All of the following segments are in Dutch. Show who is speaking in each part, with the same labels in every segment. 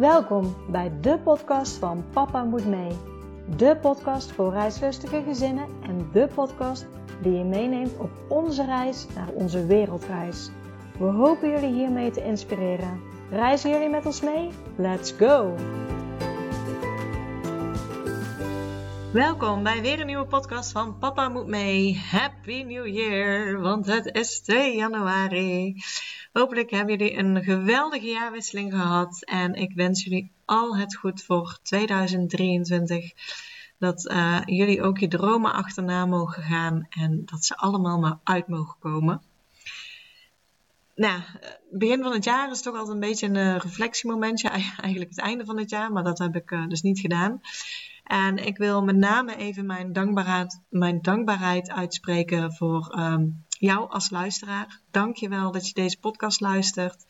Speaker 1: Welkom bij de podcast van Papa Moet Mee. De podcast voor reislustige gezinnen en de podcast die je meeneemt op onze reis naar onze wereldreis. We hopen jullie hiermee te inspireren. Reizen jullie met ons mee? Let's go! Welkom bij weer een nieuwe podcast van Papa Moet Mee. Happy New Year, want het is 2 januari. Hopelijk hebben jullie een geweldige jaarwisseling gehad en ik wens jullie al het goed voor 2023. Dat uh, jullie ook je dromen achterna mogen gaan en dat ze allemaal maar uit mogen komen. Nou, begin van het jaar is toch altijd een beetje een reflectiemomentje. Eigenlijk het einde van het jaar, maar dat heb ik dus niet gedaan. En ik wil met name even mijn dankbaarheid, mijn dankbaarheid uitspreken voor um, jou als luisteraar. Dank je wel dat je deze podcast luistert.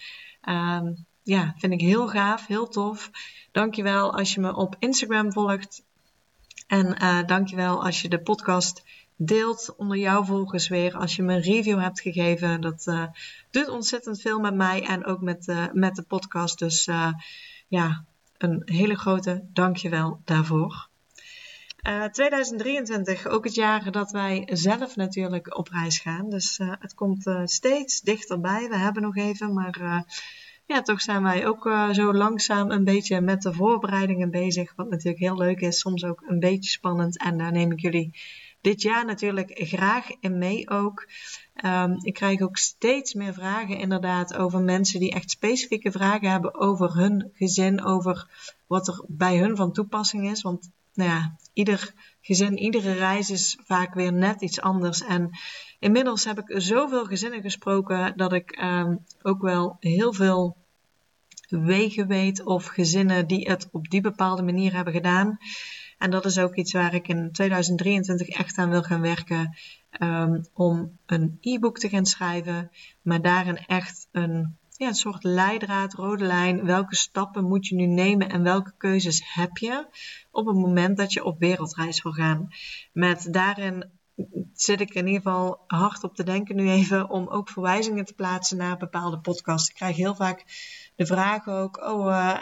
Speaker 1: Um, ja, vind ik heel gaaf, heel tof. Dank je wel als je me op Instagram volgt. En uh, dank je wel als je de podcast deelt onder jouw volgers weer. Als je me een review hebt gegeven. Dat uh, doet ontzettend veel met mij en ook met, uh, met de podcast. Dus ja, een hele grote dankjewel daarvoor. Uh, 2023, ook het jaar dat wij zelf natuurlijk op reis gaan. Dus uh, het komt uh, steeds dichterbij. We hebben nog even, maar ja, toch zijn wij ook zo langzaam een beetje met de voorbereidingen bezig. Wat natuurlijk heel leuk is, soms ook een beetje spannend. En daar neem ik jullie dit jaar natuurlijk graag in mee ook. Um, ik krijg ook steeds meer vragen inderdaad over mensen die echt specifieke vragen hebben over hun gezin, over wat er bij hun van toepassing is. Want nou ja, ieder gezin, iedere reis is vaak weer net iets anders. En inmiddels heb ik zoveel gezinnen gesproken dat ik um, ook wel heel veel wegen weet of gezinnen die het op die bepaalde manier hebben gedaan. En dat is ook iets waar ik in 2023 echt aan wil gaan werken. Um, om een e-book te gaan schrijven, maar daarin echt een, ja, een soort leidraad, rode lijn. Welke stappen moet je nu nemen en welke keuzes heb je op het moment dat je op wereldreis wil gaan? Met daarin zit ik in ieder geval hard op te denken nu even om ook verwijzingen te plaatsen naar bepaalde podcasts. Ik krijg heel vaak de vraag ook, oh, uh,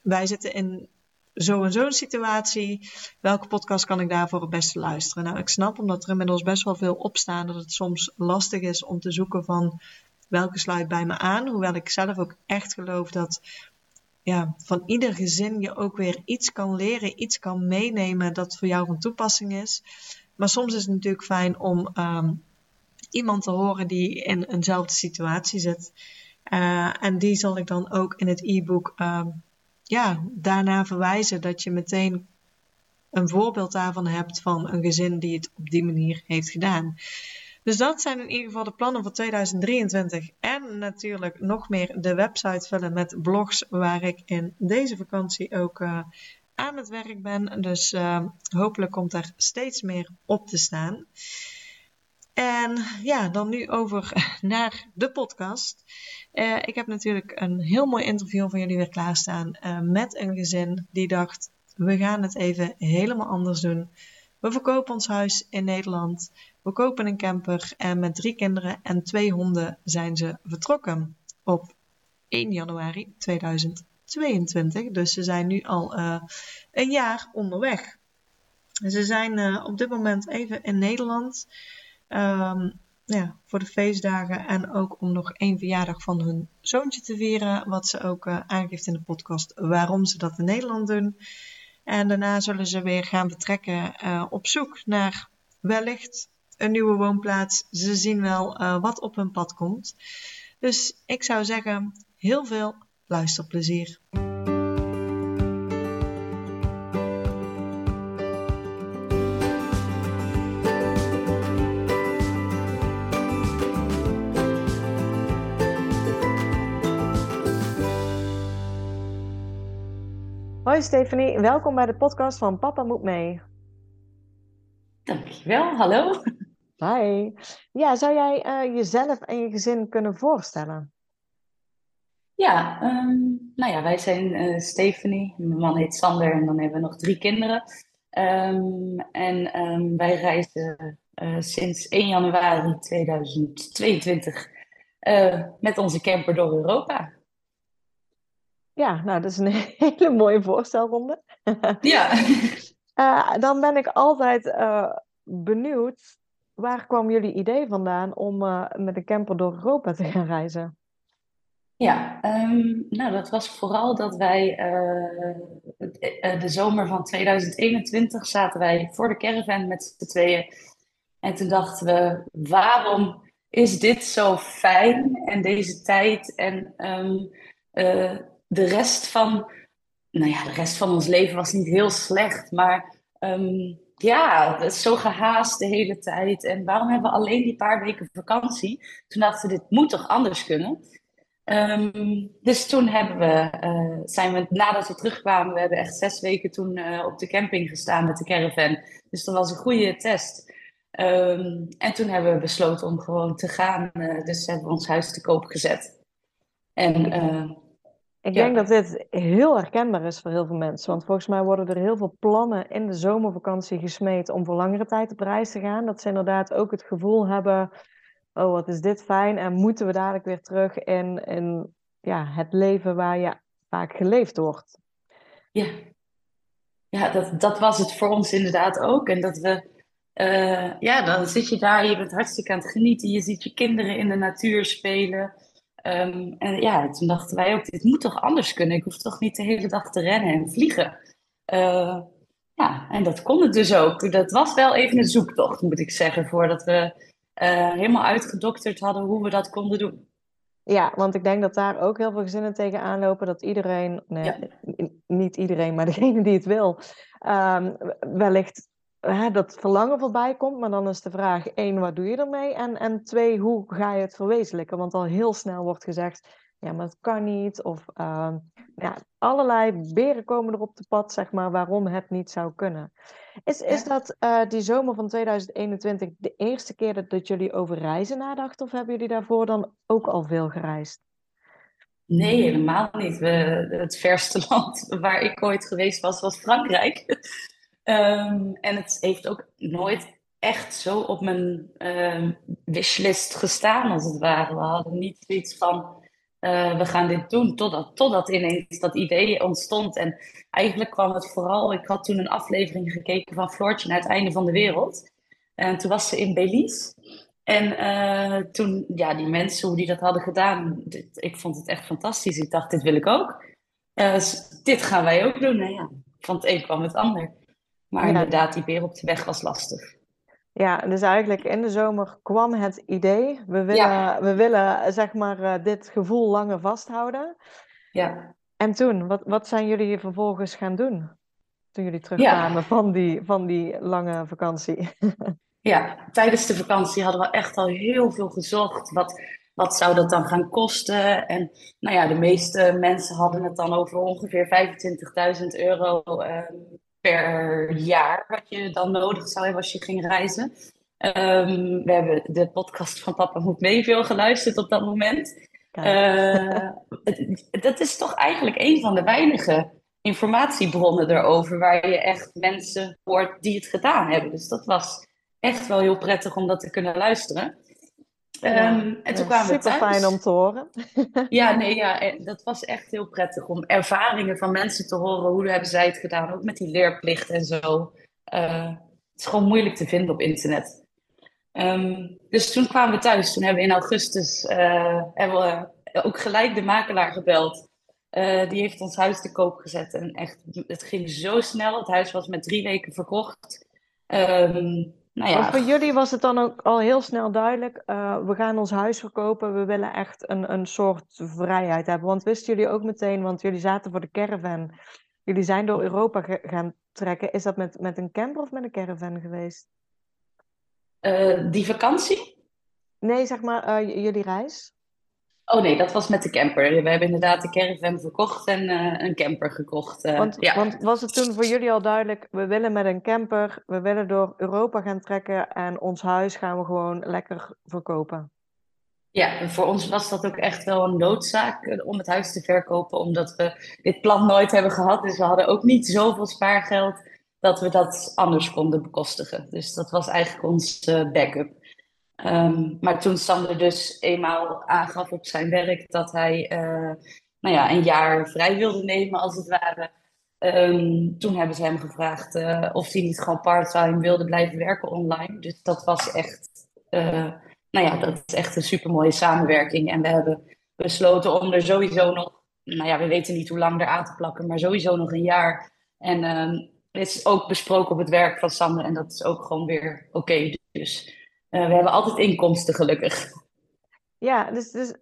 Speaker 1: wij zitten in zo en zo'n situatie. Welke podcast kan ik daarvoor het beste luisteren? Nou, ik snap omdat er inmiddels best wel veel opstaan dat het soms lastig is om te zoeken van welke sluit bij me aan. Hoewel ik zelf ook echt geloof dat ja, van ieder gezin je ook weer iets kan leren, iets kan meenemen dat voor jou van toepassing is. Maar soms is het natuurlijk fijn om um, iemand te horen die in eenzelfde situatie zit. Uh, en die zal ik dan ook in het e-book um, ja, daarna verwijzen dat je meteen een voorbeeld daarvan hebt van een gezin die het op die manier heeft gedaan. Dus dat zijn in ieder geval de plannen voor 2023. En natuurlijk nog meer de website vullen met blogs waar ik in deze vakantie ook uh, aan het werk ben. Dus uh, hopelijk komt daar steeds meer op te staan. En ja, dan nu over naar de podcast. Uh, ik heb natuurlijk een heel mooi interview van jullie weer klaarstaan uh, met een gezin die dacht: we gaan het even helemaal anders doen. We verkopen ons huis in Nederland. We kopen een camper en met drie kinderen en twee honden zijn ze vertrokken op 1 januari 2022. Dus ze zijn nu al uh, een jaar onderweg. Ze zijn op dit moment even in Nederland. Um, ja, voor de feestdagen en ook om nog één verjaardag van hun zoontje te vieren. Wat ze ook uh, aangeeft in de podcast waarom ze dat in Nederland doen. En daarna zullen ze weer gaan vertrekken uh, op zoek naar wellicht een nieuwe woonplaats. Ze zien wel uh, wat op hun pad komt. Dus ik zou zeggen, heel veel luisterplezier. Hoi Stephanie, welkom bij de podcast van Papa Moet Mee.
Speaker 2: Dankjewel, hallo.
Speaker 1: Hi. Ja, zou jij uh, jezelf en je gezin kunnen voorstellen?
Speaker 2: Ja, um, nou ja, wij zijn uh, Stephanie, mijn man heet Sander en dan hebben we nog drie kinderen. Um, en um, wij reizen uh, sinds 1 januari 2022 met onze camper door Europa.
Speaker 1: Ja, nou, dat is een hele mooie voorstelronde.
Speaker 2: Ja.
Speaker 1: Uh, dan ben ik altijd uh, benieuwd, waar kwam jullie idee vandaan om uh, met een camper door Europa te gaan reizen?
Speaker 2: Ja, um, nou dat was vooral dat wij de zomer van 2021 zaten wij voor de caravan met z'n tweeën. En toen dachten we, waarom is dit zo fijn en deze tijd en um, de rest van, nou ja, de rest van ons leven was niet heel slecht, maar um, ja, het is zo gehaast de hele tijd. En waarom hebben we alleen die paar weken vakantie? Toen dachten we, dit moet toch anders kunnen? Um, dus toen hebben we, uh, zijn we, nadat we terugkwamen, we hebben echt zes weken toen uh, op de camping gestaan met de caravan. Dus dat was een goede test. Um, en toen hebben we besloten om gewoon te gaan. Uh, dus hebben we ons huis te koop gezet. En
Speaker 1: ik denk dat dit heel herkenbaar is voor heel veel mensen. Want volgens mij worden er heel veel plannen in de zomervakantie gesmeed om voor langere tijd op reis te gaan. Dat ze inderdaad ook het gevoel hebben, oh wat is dit fijn. En moeten we dadelijk weer terug in, in ja, het leven waar je vaak geleefd wordt.
Speaker 2: Ja, ja dat, dat was het voor ons inderdaad ook. En dat we, uh, ja, dan zit je daar, je bent hartstikke aan het genieten. Je ziet je kinderen in de natuur spelen. Um, en ja, toen dachten wij ook, dit moet toch anders kunnen? Ik hoef toch niet de hele dag te rennen en vliegen? Uh, ja, en dat kon het dus ook. Dat was wel even een zoektocht, moet ik zeggen, voordat we uh, helemaal uitgedokterd hadden hoe we dat konden doen.
Speaker 1: Ja, want ik denk dat daar ook heel veel gezinnen tegen aanlopen. Dat iedereen, nee, ja. niet iedereen, maar degene die het wil, um, wellicht hè, dat verlangen voorbij komt. Maar dan is de vraag, één, wat doe je ermee? En, en twee, hoe ga je het verwezenlijken? Want al heel snel wordt gezegd, ja, maar het kan niet. Of uh, ja, allerlei beren komen er op de pad, zeg maar, waarom het niet zou kunnen. Is, is dat uh, die zomer van 2021 de eerste keer dat, dat jullie over reizen nadachten? Of hebben jullie daarvoor dan ook al veel gereisd?
Speaker 2: Nee, helemaal niet. We, het verste land waar ik ooit geweest was, was Frankrijk. Um, en het heeft ook nooit echt zo op mijn uh, wishlist gestaan, als het ware. We hadden niet zoiets van, uh, we gaan dit doen, totdat, totdat ineens dat idee ontstond. En eigenlijk kwam het vooral, ik had toen een aflevering gekeken van Floortje naar het einde van de wereld. En toen was ze in Belize. En uh, toen, ja, die mensen, hoe die dat hadden gedaan, dit, ik vond het echt fantastisch. Ik dacht, dit wil ik ook. Uh, dit gaan wij ook doen. Nou ja, van het een kwam het ander. Maar inderdaad, die beer op de weg was lastig.
Speaker 1: Ja, dus eigenlijk in de zomer kwam het idee. We willen, we willen zeg maar uh, dit gevoel langer vasthouden.
Speaker 2: Ja.
Speaker 1: En toen, wat, wat zijn jullie vervolgens gaan doen? Toen jullie terugkwamen ja. van, die, van die lange vakantie.
Speaker 2: ja, tijdens de vakantie hadden we echt al heel veel gezocht. Wat, wat zou dat dan gaan kosten? En nou ja, de meeste mensen hadden het dan over ongeveer 25.000 euro uh, per jaar wat je dan nodig zou hebben als je ging reizen. Um, we hebben de podcast van Papa Moet Mee veel geluisterd op dat moment. Uh, dat is toch eigenlijk een van de weinige informatiebronnen erover waar je echt mensen hoort die het gedaan hebben. Dus dat was echt wel heel prettig om dat te kunnen luisteren.
Speaker 1: Ja, um, en toen kwamen super we thuis. fijn om te horen.
Speaker 2: ja, nee, ja, dat was echt heel prettig om ervaringen van mensen te horen. Hoe hebben zij het gedaan? Ook met die leerplicht en zo. Uh, het is gewoon moeilijk te vinden op internet. Um, dus toen kwamen we thuis. Toen hebben we in augustus uh, hebben we ook gelijk de makelaar gebeld. Die heeft ons huis te koop gezet. En echt, het ging zo snel. Het huis was met drie weken verkocht. Um,
Speaker 1: nou ja. voor jullie was het dan ook al heel snel duidelijk, uh, we gaan ons huis verkopen, we willen echt een, een soort vrijheid hebben. Want wisten jullie ook meteen, want jullie zaten voor de caravan, jullie zijn door Europa gaan trekken. Is dat met, met een camper of met een caravan geweest?
Speaker 2: Uh, die vakantie?
Speaker 1: Nee, zeg maar uh, jullie reis.
Speaker 2: Oh nee, dat was met de camper. We hebben inderdaad de caravan verkocht en uh, een camper gekocht. Uh,
Speaker 1: want,
Speaker 2: ja.
Speaker 1: want, was het toen voor jullie al duidelijk, we willen met een camper, we willen door Europa gaan trekken en ons huis gaan we gewoon lekker verkopen?
Speaker 2: Ja, voor ons was dat ook echt wel een noodzaak eh, om het huis te verkopen, omdat we dit plan nooit hebben gehad. Dus we hadden ook niet zoveel spaargeld dat we dat anders konden bekostigen. Dus dat was eigenlijk ons backup. Um, maar toen Sander dus eenmaal aangaf op zijn werk dat hij uh, nou ja, een jaar vrij wilde nemen, als het ware. Ehm, toen hebben ze hem gevraagd of hij niet gewoon part-time wilde blijven werken online. Dus dat was echt, nou ja, dat is echt een supermooie samenwerking. En we hebben besloten om er sowieso nog, nou ja, we weten niet hoe lang er aan te plakken, maar sowieso nog een jaar. En het is ook besproken op het werk van Sander en dat is ook gewoon weer oké. Dus uh, we hebben altijd inkomsten, gelukkig.
Speaker 1: Ja, dus, dus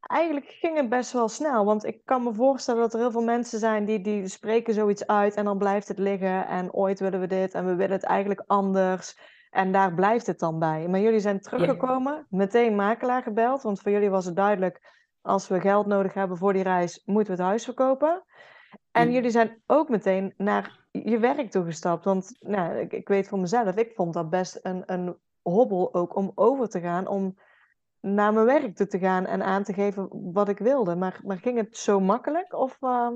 Speaker 1: eigenlijk ging het best wel snel. Want ik kan me voorstellen dat er heel veel mensen zijn die, die spreken zoiets uit en dan blijft het liggen. En ooit willen we dit en we willen het eigenlijk anders. En daar blijft het dan bij. Maar jullie zijn teruggekomen, meteen makelaar gebeld. Want voor jullie was het duidelijk, als we geld nodig hebben voor die reis, moeten we het huis verkopen. En jullie zijn ook meteen naar je werk toegestapt. Want nou, ik, ik weet voor mezelf, ik vond dat best een, een hobbel ook om over te gaan. Om naar mijn werk te gaan en aan te geven wat ik wilde. Maar, maar ging het zo makkelijk? Of, ehm?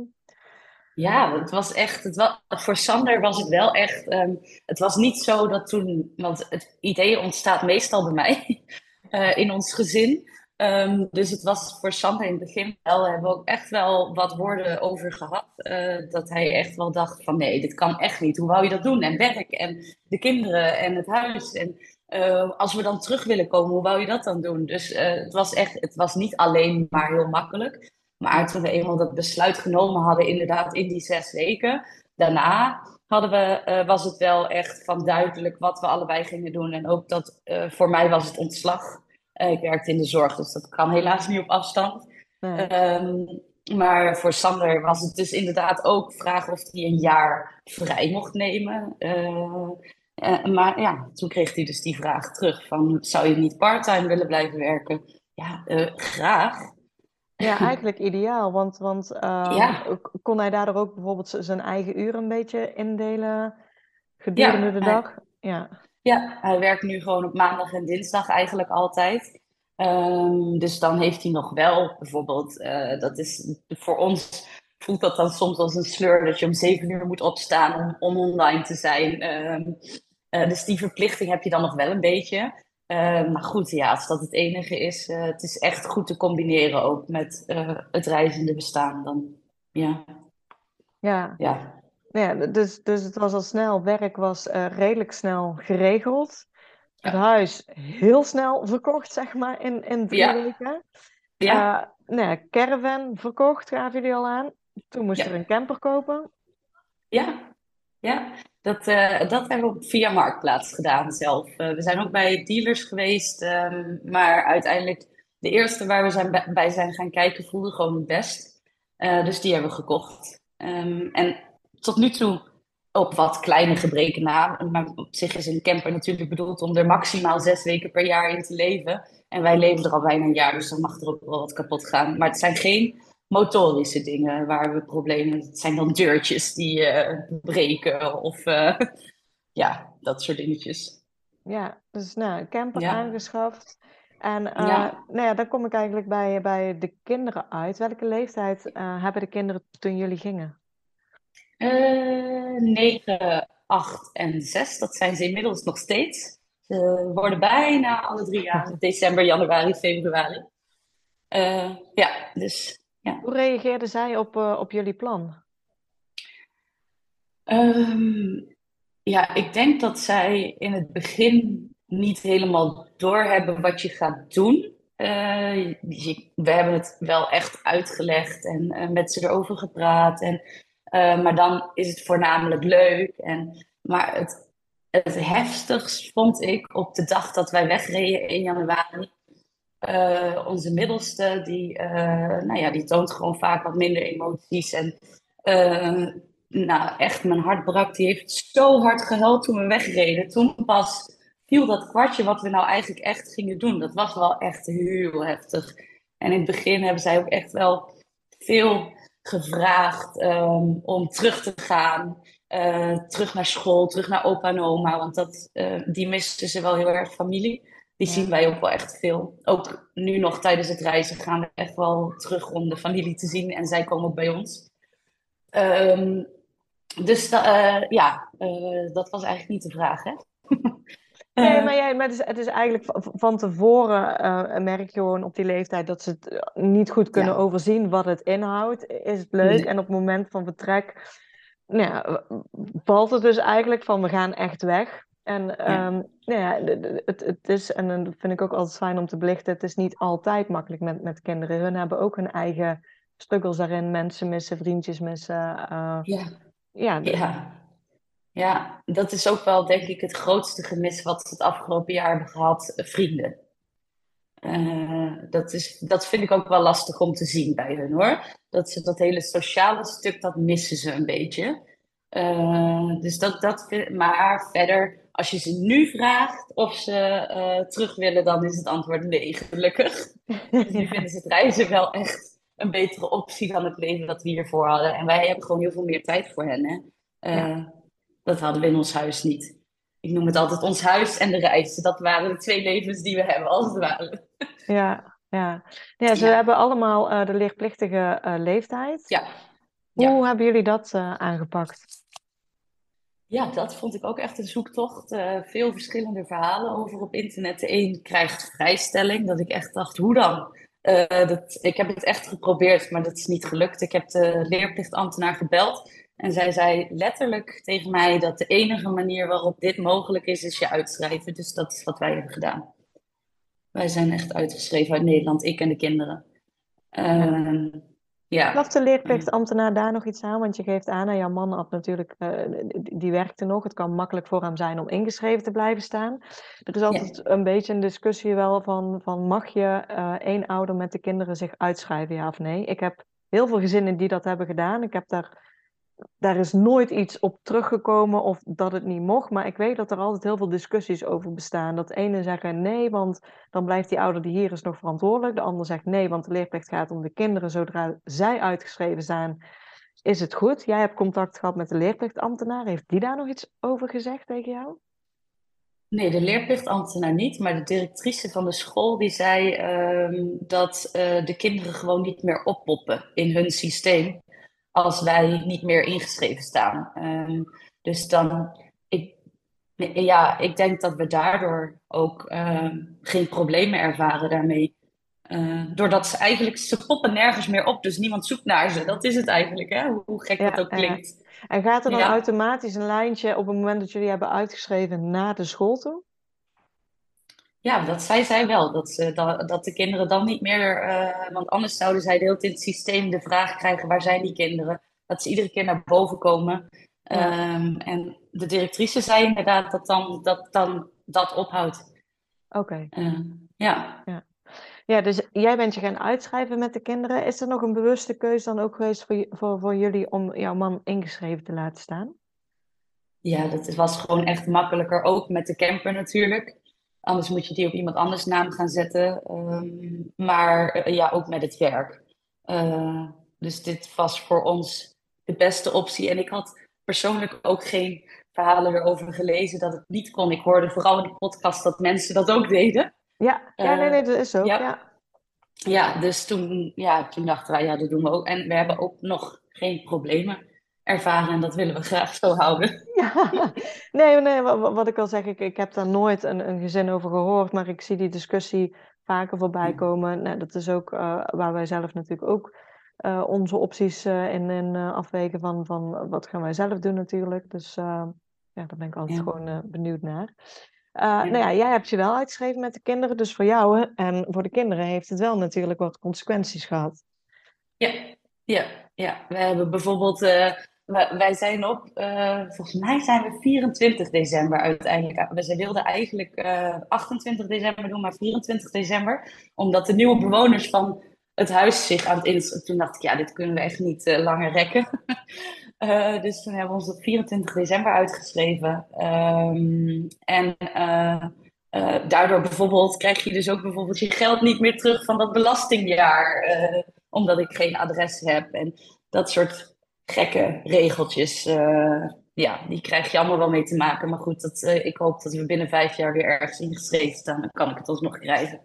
Speaker 2: Ja, het was echt. Het was, voor Sander was het wel echt. Um, het was niet zo dat toen. Want het idee ontstaat meestal bij mij uh, in ons gezin. Um, dus het was voor Sander in het begin wel, hebben we ook echt wel wat woorden over gehad. Uh, dat hij echt wel dacht van nee, dit kan echt niet. Hoe wou je dat doen? En werk en de kinderen en het huis. En uh, als we dan terug willen komen, hoe wou je dat dan doen? Dus uh, het was echt, het was niet alleen maar heel makkelijk. Maar toen we eenmaal dat besluit genomen hadden, inderdaad in die zes weken, daarna hadden we, was het wel echt van duidelijk wat we allebei gingen doen. En ook dat voor mij was het ontslag. Ik werkte in de zorg, dus dat kan helaas niet op afstand. Um, maar voor Sander was het dus inderdaad ook vragen of hij een jaar vrij mocht nemen. Uh, uh, maar ja, toen kreeg hij dus die vraag terug van zou je niet parttime willen blijven werken? Ja, graag.
Speaker 1: Ja, eigenlijk ideaal, want, want ja. kon hij daardoor ook bijvoorbeeld zijn eigen uren een beetje indelen gedurende
Speaker 2: ja,
Speaker 1: de dag? Ja.
Speaker 2: Ja, hij werkt nu gewoon op maandag en dinsdag eigenlijk altijd. Um, dus dan heeft hij nog wel bijvoorbeeld, uh, dat is voor ons voelt dat dan soms als een sleur dat je om zeven uur moet opstaan om, om online te zijn. Um, uh, dus die verplichting heb je dan nog wel een beetje. Uh, maar goed, ja, als dat het enige is, uh, het is echt goed te combineren ook met het reizende bestaan dan. Ja.
Speaker 1: Ja. ja. Ja, dus, dus het was al snel, werk was redelijk snel geregeld. Het huis heel snel verkocht, zeg maar, in, in drie
Speaker 2: ja.
Speaker 1: weken.
Speaker 2: Ja.
Speaker 1: Uh, nou caravan verkocht, gaven jullie al aan. Toen moest
Speaker 2: Ja.
Speaker 1: er een camper kopen.
Speaker 2: Ja, ja. Dat, eh, dat hebben we via Marktplaats gedaan zelf. Eh, we zijn ook bij dealers geweest, ehm, maar uiteindelijk de eerste waar we zijn bij- zijn gaan kijken voelde gewoon het best. Eh, dus die hebben we gekocht. Ehm, en tot nu toe op wat kleine gebreken na. Maar op zich is een camper natuurlijk bedoeld om er maximaal zes weken per jaar in te leven. En wij leven er al bijna een jaar, dus dan mag er ook wel wat kapot gaan. Maar het zijn geen motorische dingen waar we problemen... Het zijn dan deurtjes die eh, breken of eh, ja, dat soort dingetjes.
Speaker 1: Ja, dus nou, een camper
Speaker 2: Ja.
Speaker 1: aangeschaft. En eh,
Speaker 2: Ja.
Speaker 1: nou ja, dan kom ik eigenlijk bij, bij de kinderen uit. Welke leeftijd hebben de kinderen toen jullie gingen?
Speaker 2: 9, 8 en 6, dat zijn ze inmiddels nog steeds. Ze worden bijna alle drie jaar, december, januari, februari. Ja, dus ja.
Speaker 1: Hoe reageerden zij op, eh, op jullie plan?
Speaker 2: Ehm, ja, ik denk dat zij in het begin niet helemaal doorhebben wat je gaat doen. Eh, je- we hebben het wel echt uitgelegd en eh, met ze erover gepraat. En, maar dan is het voornamelijk leuk. En, maar het, het heftigst vond ik op de dag dat wij wegreden in januari. Eh, onze middelste, die, eh, nou ja, die toont gewoon vaak wat minder emoties. En eh, nou, echt, mijn hart brak. Die heeft zo hard gehuild toen we wegreden. Toen pas viel dat kwartje wat we nou eigenlijk echt gingen doen. Dat was wel echt heel heftig. En in het begin hebben zij ook echt wel veel gevraagd ehm, om terug te gaan. terug naar school, terug naar opa en oma. Want dat, die misten ze wel heel erg familie. Die
Speaker 1: Ja.
Speaker 2: zien wij ook wel echt veel. Ook nu nog tijdens het reizen gaan we echt wel terug om de familie te zien. En zij komen ook bij ons. Ehm, dus eh, ja, eh, dat was eigenlijk niet de vraag, hè?
Speaker 1: Nee,
Speaker 2: Eh,
Speaker 1: maar, jij, maar het is, het is eigenlijk van, tevoren uh, merk je gewoon op die leeftijd dat ze het niet goed kunnen overzien wat het inhoudt. Is het leuk? En op het moment van vertrek nou ja, valt het dus eigenlijk van we gaan echt weg. En ja. Um, nou ja, het, het is, en dat vind ik ook altijd fijn om te belichten, het is niet altijd makkelijk met, met kinderen. Hun hebben ook hun eigen struggles daarin. Mensen missen, vriendjes missen. Uh,
Speaker 2: ja. Ja, ja. ja, dat is ook wel denk ik het grootste gemis wat we het afgelopen jaar hebben gehad. Vrienden. Uh, dat, is, dat vind ik ook wel lastig om te zien bij hun hoor. Dat ze dat hele sociale stuk, dat missen ze een beetje. Uh, dus dat, dat, maar verder, als je ze nu vraagt of ze uh, terug willen, dan is het antwoord nee, gelukkig. Dus nu vinden ze het reizen wel echt een betere optie dan het leven dat we hiervoor hadden. En wij hebben gewoon heel veel meer tijd voor hen. Hè? Uh, Dat hadden we in ons huis niet. Ik noem het altijd ons huis en de reis. Dat waren de twee levens die we hebben, als het ware.
Speaker 1: Ja, ja. ja ze hebben allemaal de leerplichtige leeftijd.
Speaker 2: Ja.
Speaker 1: Hoe hebben jullie dat aangepakt?
Speaker 2: Ja, dat vond ik ook echt een zoektocht. Uh, veel verschillende verhalen over op internet. De een krijgt vrijstelling, dat ik echt dacht, hoe dan? Uh, dat, ik heb het echt geprobeerd, maar dat is niet gelukt. Ik heb de leerplichtambtenaar gebeld en zij zei letterlijk tegen mij dat de enige manier waarop dit mogelijk is, is je uitschrijven. Dus dat is wat wij hebben gedaan. Wij zijn echt uitgeschreven uit Nederland, ik en de kinderen. Uh, ja.
Speaker 1: Gaf de leerplichtambtenaar daar nog iets aan? Want je geeft aan, en jouw man had natuurlijk, uh, die werkte nog. Het kan makkelijk voor hem zijn om ingeschreven te blijven staan. Er is altijd een beetje een discussie wel van, van mag je uh, één ouder met de kinderen zich uitschrijven, ja of nee? Ik heb heel veel gezinnen die dat hebben gedaan. Ik heb daar daar is nooit iets op teruggekomen of dat het niet mocht. Maar ik weet dat er altijd heel veel discussies over bestaan. Dat de ene zeggen nee, want dan blijft die ouder die hier is nog verantwoordelijk. De ander zegt nee, want de leerplicht gaat om de kinderen. Zodra zij uitgeschreven zijn, is het goed. Jij hebt contact gehad met de leerplichtambtenaar. Heeft die daar nog iets over gezegd tegen jou?
Speaker 2: Nee, de leerplichtambtenaar niet, maar de directrice van de school die zei uh, dat uh, de kinderen gewoon niet meer oppoppen in hun systeem als wij niet meer ingeschreven staan. Um, dus dan, ik, ja, ik denk dat we daardoor ook uh, geen problemen ervaren daarmee. Uh, doordat ze eigenlijk, ze poppen nergens meer op, dus niemand zoekt naar ze. Dat is het eigenlijk, hè? hoe gek dat ook klinkt.
Speaker 1: En gaat er dan automatisch een lijntje op het moment dat jullie hebben uitgeschreven naar de school toe?
Speaker 2: Ja, dat zei zij wel. Dat, ze, dat, dat de kinderen dan niet meer. Uh, want anders zouden zij de hele tijd in het systeem de vraag krijgen: waar zijn die kinderen? Dat ze iedere keer naar boven komen. Um, en de directrice zei inderdaad dat dan dat, dan, dat ophoudt.
Speaker 1: Oké. Okay.
Speaker 2: Uh, ja.
Speaker 1: ja. Ja, dus jij bent je gaan uitschrijven met de kinderen. Is er nog een bewuste keuze dan ook geweest voor, voor, voor jullie om jouw man ingeschreven te laten staan?
Speaker 2: Ja, dat was gewoon echt makkelijker. Ook met de camper natuurlijk. Anders moet je die op iemand anders naam gaan zetten. Um, maar uh, ja, ook met het werk. Uh, dus dit was voor ons de beste optie. En ik had persoonlijk ook geen verhalen erover gelezen dat het niet kon. Ik hoorde vooral in de podcast dat mensen dat ook deden.
Speaker 1: Ja, ja nee, nee, dat is ook. Ja.
Speaker 2: ja. Ja, dus toen, ja, toen dachten wij, ja, dat doen we ook. En we hebben ook nog geen problemen ervaren en dat willen we graag zo houden.
Speaker 1: Ja, nee, nee wat, ik al zeg, ik, ik heb daar nooit een, een gezin over gehoord, maar ik zie die discussie vaker voorbij komen. Nou, dat is ook uh, waar wij zelf natuurlijk ook uh, onze opties uh, in, in afwegen van, van wat gaan wij zelf doen natuurlijk. Dus ja, daar ben ik altijd ja. gewoon benieuwd naar. Ja. Nou ja, jij hebt je wel uitgeschreven met de kinderen, dus voor jou en voor de kinderen heeft het wel natuurlijk wat consequenties gehad.
Speaker 2: Ja, ja, ja. we hebben bijvoorbeeld wij zijn op, uh, volgens mij zijn we 24 december uiteindelijk. We wilden eigenlijk uh, eh, 28 december doen, maar 24 december. Omdat de nieuwe bewoners van het huis zich aan het inschrijven. Toen dacht ik, ja, dit kunnen we echt niet uh, langer rekken. dus toen hebben we ons op 24 december uitgeschreven. Um, en daardoor bijvoorbeeld krijg je dus ook bijvoorbeeld je geld niet meer terug van dat belastingjaar. omdat ik geen adres heb. En dat soort gekke regeltjes. Uh, ja, die krijg je allemaal wel mee te maken. Maar goed, dat, uh, ik hoop dat we binnen vijf jaar weer ergens ingeschreven staan. Dan kan ik het alsnog krijgen.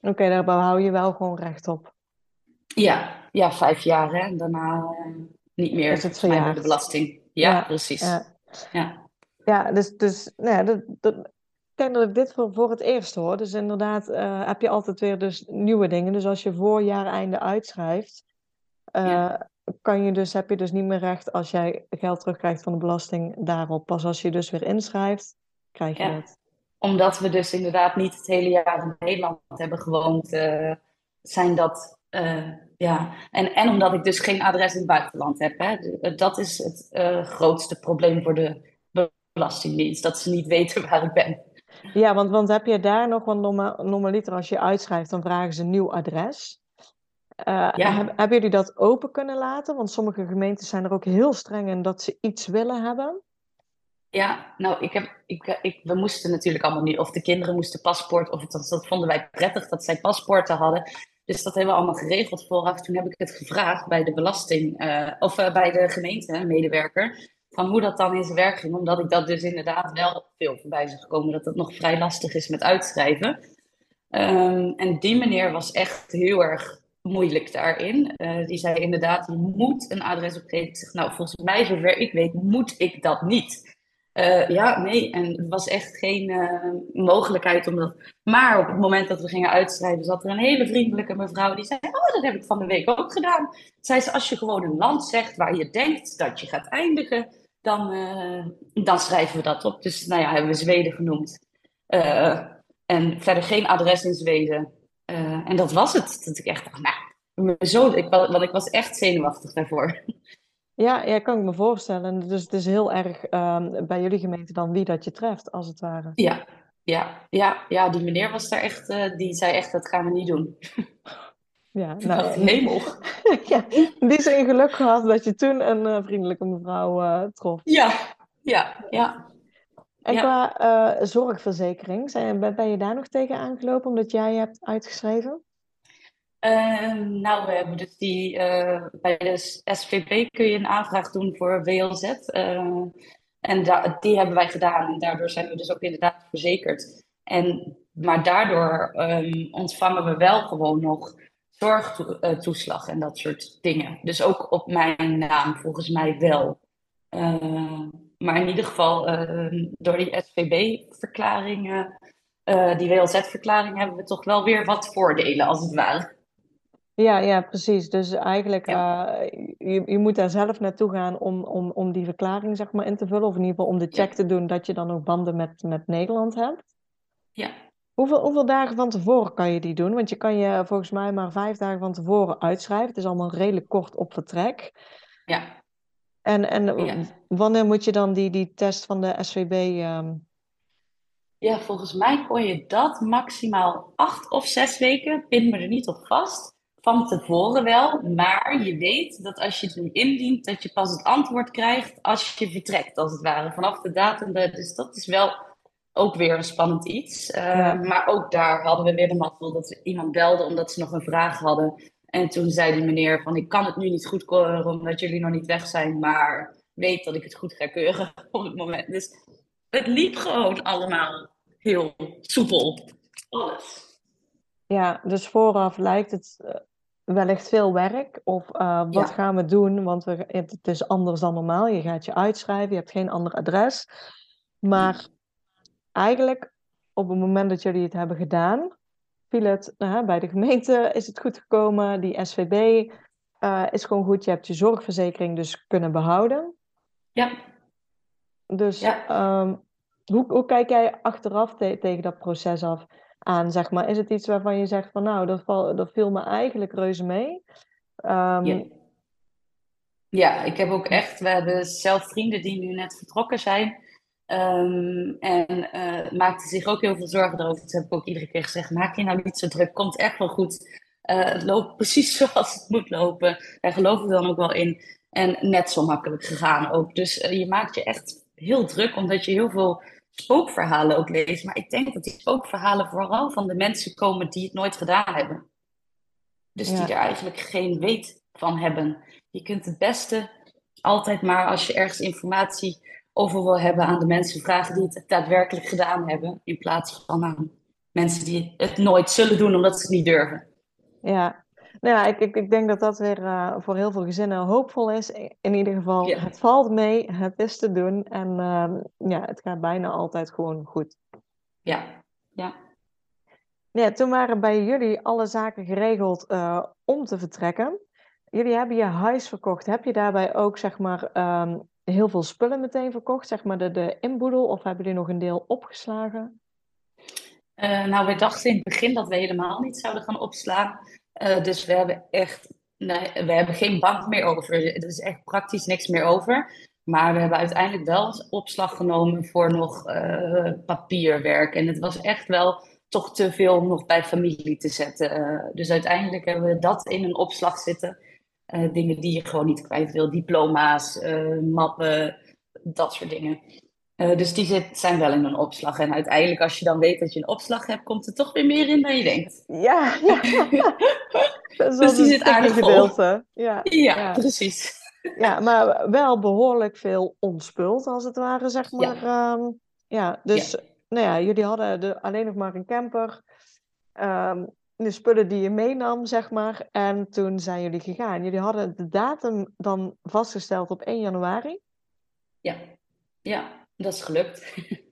Speaker 1: Oké, okay, daar hou je wel gewoon recht op.
Speaker 2: Ja, ja vijf jaar hè. En daarna uh, niet meer.
Speaker 1: Is het verjaard.
Speaker 2: de belasting. Ja, ja precies. Ja,
Speaker 1: ja. ja dus, dus nou ja, dat, dat, denk dat ik dit voor, voor het eerst hoor. Dus inderdaad heb je altijd weer dus nieuwe dingen. Dus als je voor jaareinde uitschrijft, uh, ja. Kan je dus, heb je dus niet meer recht als jij geld terugkrijgt van de belasting daarop. Pas als je dus weer inschrijft, krijg je ja. het.
Speaker 2: Omdat we dus inderdaad niet het hele jaar in Nederland hebben gewoond, uh, zijn dat ja, en, en omdat ik dus geen adres in het buitenland heb. Hè. Dat is het grootste probleem voor de Belastingdienst, dat ze niet weten waar ik ben.
Speaker 1: Ja, want, want heb je daar nog, want normaliter als je uitschrijft, dan vragen ze een nieuw adres. Uh, ja. heb, hebben jullie dat open kunnen laten? Want sommige gemeentes zijn er ook heel streng in dat ze iets willen hebben.
Speaker 2: Ja, nou, ik heb, ik, ik, we moesten natuurlijk allemaal niet, of de kinderen moesten paspoort, of dat, dat vonden wij prettig dat zij paspoorten hadden. Dus dat hebben we allemaal geregeld vooraf. Toen heb ik het gevraagd bij de belasting, uh, of uh, bij de gemeente, medewerker van hoe dat dan in zijn werk ging. Omdat ik dat dus inderdaad wel veel voorbij zag gekomen. Dat het nog vrij lastig is met uitschrijven. Um, en die meneer was echt heel erg moeilijk daarin. Uh, die zei inderdaad, je moet een adres opgeven. Ik zeg, nou, volgens mij, zover ik weet, moet ik dat niet. Uh, ja, nee, en het was echt geen uh, mogelijkheid om dat. Maar op het moment dat we gingen uitschrijven, zat er een hele vriendelijke mevrouw die zei: Oh, dat heb ik van de week ook gedaan. Zei ze: Als je gewoon een land zegt waar je denkt dat je gaat eindigen, dan, dan schrijven we dat op. Dus nou ja, hebben we Zweden genoemd. En verder geen adres in Zweden. Uh, en dat was het. Dat ik echt dacht, nou, zo, ik, want ik was echt zenuwachtig daarvoor.
Speaker 1: Ja, ja, kan ik me voorstellen. Dus het is heel erg um, bij jullie gemeente dan wie dat je treft, als het ware.
Speaker 2: Ja, ja, ja, ja die meneer was daar echt, die zei echt, dat gaan we niet doen.
Speaker 1: Ja, nou, hemel. ja, die is in geluk gehad dat je toen een uh, vriendelijke mevrouw uh, trof.
Speaker 2: Ja, ja, ja.
Speaker 1: En ja. qua uh, zorgverzekering, zijn, ben je daar nog tegen aangelopen omdat jij hebt uitgeschreven?
Speaker 2: Ehm, nou, we hebben dus die, bij de SVP kun je een aanvraag doen voor WLZ. en die hebben wij gedaan en daardoor zijn we dus ook inderdaad verzekerd. En, maar daardoor um, ontvangen we wel gewoon nog zorgtoeslag en dat soort dingen. Dus ook op mijn naam volgens mij wel. Maar in ieder geval uh, door die SVB-verklaringen, uh, die WLZ-verklaring, hebben we toch wel weer wat voordelen als het ware.
Speaker 1: Ja, ja, precies. Dus eigenlijk, ja. je, je moet daar zelf naartoe gaan om, om, om die verklaring zeg maar, in te vullen. Of in ieder geval om de check ja. te doen dat je dan ook banden met, met Nederland hebt.
Speaker 2: Ja.
Speaker 1: Hoeveel, hoeveel dagen van tevoren kan je die doen? Want je kan je volgens mij maar vijf dagen van tevoren uitschrijven. Het is allemaal redelijk kort op vertrek.
Speaker 2: Ja.
Speaker 1: En, en ja. wanneer moet je dan die, die test van de SVB... Um... Ehm,
Speaker 2: ja, volgens mij kon je dat maximaal acht of zes weken, pin me er niet op vast, van tevoren wel. Maar je weet dat als je het nu indient, dat je pas het antwoord krijgt als je vertrekt, als het ware. Vanaf de datum. Dus dat is wel ook weer een spannend iets. Uh, ja. Maar ook daar hadden we weer de mazzel dat we iemand belde omdat ze nog een vraag hadden. En toen zei die meneer van ik kan het nu niet goedkeuren omdat jullie nog niet weg zijn, maar weet dat ik het goed ga keuren op het moment. Dus het liep gewoon allemaal heel soepel. Alles.
Speaker 1: Ja, dus vooraf lijkt het uh, wellicht veel werk. Of uh, wat ja. gaan we doen? Want we, het is anders dan normaal. Je gaat je uitschrijven, je hebt geen ander adres. Maar eigenlijk op het moment dat jullie het hebben gedaan, viel het uh, bij de gemeente, is het goed gekomen. Die SVB uh, is gewoon goed. Je hebt je zorgverzekering dus kunnen behouden.
Speaker 2: Ja.
Speaker 1: Dus ja. Um, hoe, hoe kijk jij achteraf te tegen dat proces af aan? Zeg maar? Is het iets waarvan je zegt van nou, dat, val, dat viel me eigenlijk reuze mee? Um,
Speaker 2: ja. ja, ik heb ook echt, we hebben zelf vrienden die nu net vertrokken zijn. Um, en uh, maakte zich ook heel veel zorgen erover. Dat heb ik ook iedere keer gezegd. Maak je nou niet zo druk. Komt echt wel goed. Uh, het loopt precies zoals het moet lopen. Daar geloven we dan ook wel in. En net zo makkelijk gegaan ook. Dus uh, je maakt je echt heel druk. Omdat je heel veel spookverhalen ook leest. Maar ik denk dat die spookverhalen vooral van de mensen komen die het nooit gedaan hebben. Dus ja. die er eigenlijk geen weet van hebben. Je kunt het beste altijd maar als je ergens informatie over wil hebben aan de mensen vragen die het daadwerkelijk gedaan hebben, in plaats van aan mensen die het nooit zullen doen omdat ze het niet durven.
Speaker 1: Ja, nou ja, ik, ik, ik denk dat dat weer uh, voor heel veel gezinnen hoopvol is. In ieder geval, ja. het valt mee, het is te doen en uh, ja, het gaat bijna altijd gewoon goed.
Speaker 2: Ja, ja.
Speaker 1: Ja, toen waren bij jullie alle zaken geregeld uh, om te vertrekken. Jullie hebben je huis verkocht. Heb je daarbij ook zeg maar, um, heel veel spullen meteen verkocht? Zeg maar de, de inboedel of hebben jullie nog een deel opgeslagen?
Speaker 2: Uh, nou, we dachten in het begin dat we helemaal niet zouden gaan opslaan. Uh, dus we hebben echt, nee, we hebben geen bank meer over. Er is echt praktisch niks meer over. Maar we hebben uiteindelijk wel opslag genomen voor nog uh, papierwerk. En het was echt wel toch te veel om nog bij familie te zetten. dus uiteindelijk hebben we dat in een opslag zitten. Dingen die je gewoon niet kwijt wil. Diploma's, mappen, dat soort dingen. Uh, dus die zit, zijn wel in een opslag. En uiteindelijk, als je dan weet dat je een opslag hebt, komt er toch weer meer in dan je denkt.
Speaker 1: Ja, ja.
Speaker 2: dus die zit aardig
Speaker 1: gedeelte.
Speaker 2: Ja, ja, ja, precies.
Speaker 1: Ja, maar wel behoorlijk veel onspult, als het ware, zeg maar. Ja, um, ja dus. Nou ja, jullie hadden de, alleen nog maar een camper. Um, de spullen die je meenam, zeg maar. En toen zijn jullie gegaan. Jullie hadden de datum dan vastgesteld op 1 januari.
Speaker 2: Ja, ja. Dat is gelukt.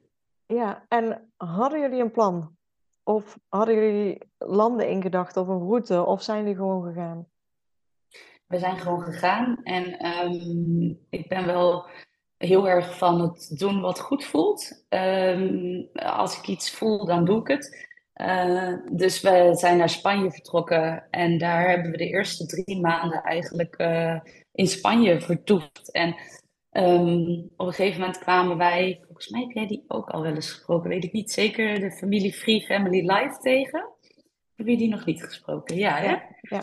Speaker 1: Ja, en hadden jullie een plan? Of hadden jullie landen in gedachten of een route? Of zijn jullie gewoon gegaan?
Speaker 2: We zijn gewoon gegaan. En um, ik ben wel heel erg van het doen wat goed voelt. Um, als ik iets voel, dan doe ik het. Uh, dus we zijn naar Spanje vertrokken. En daar hebben we de eerste drie maanden eigenlijk uh, in Spanje vertoefd. En Um, op een gegeven moment kwamen wij, volgens mij heb jij die ook al wel eens gesproken, weet ik niet zeker, de familie Free Family Life tegen. Heb je die nog niet gesproken? Ja, ja. ja.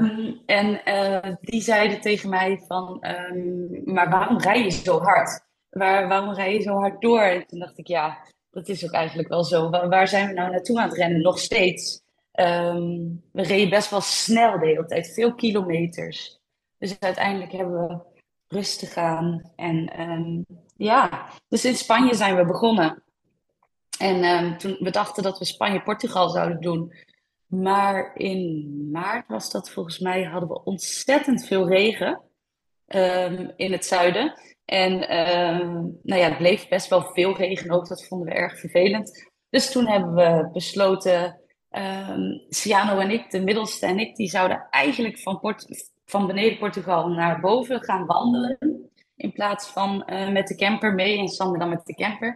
Speaker 2: Um, en uh, die zeiden tegen mij van, um, maar waarom rij je zo hard? Waar, waarom rij je zo hard door? En toen dacht ik, ja, dat is ook eigenlijk wel zo. Waar, zijn we nou naartoe aan het rennen? Nog steeds. we reden best wel snel de hele tijd, veel kilometers. Dus uiteindelijk hebben we rustig aan. En um, ja, dus in Spanje zijn we begonnen. En um, toen we dachten dat we Spanje-Portugal zouden doen. Maar in maart was dat volgens mij, hadden we ontzettend veel regen in het zuiden. En nou ja, het bleef best wel veel regen ook. Dat vonden we erg vervelend. Dus toen hebben we besloten, um, Ciano en ik, de middelste en ik, die zouden eigenlijk van Port van beneden Portugal naar boven gaan wandelen. In plaats van uh, met de camper mee en Sander dan met de camper.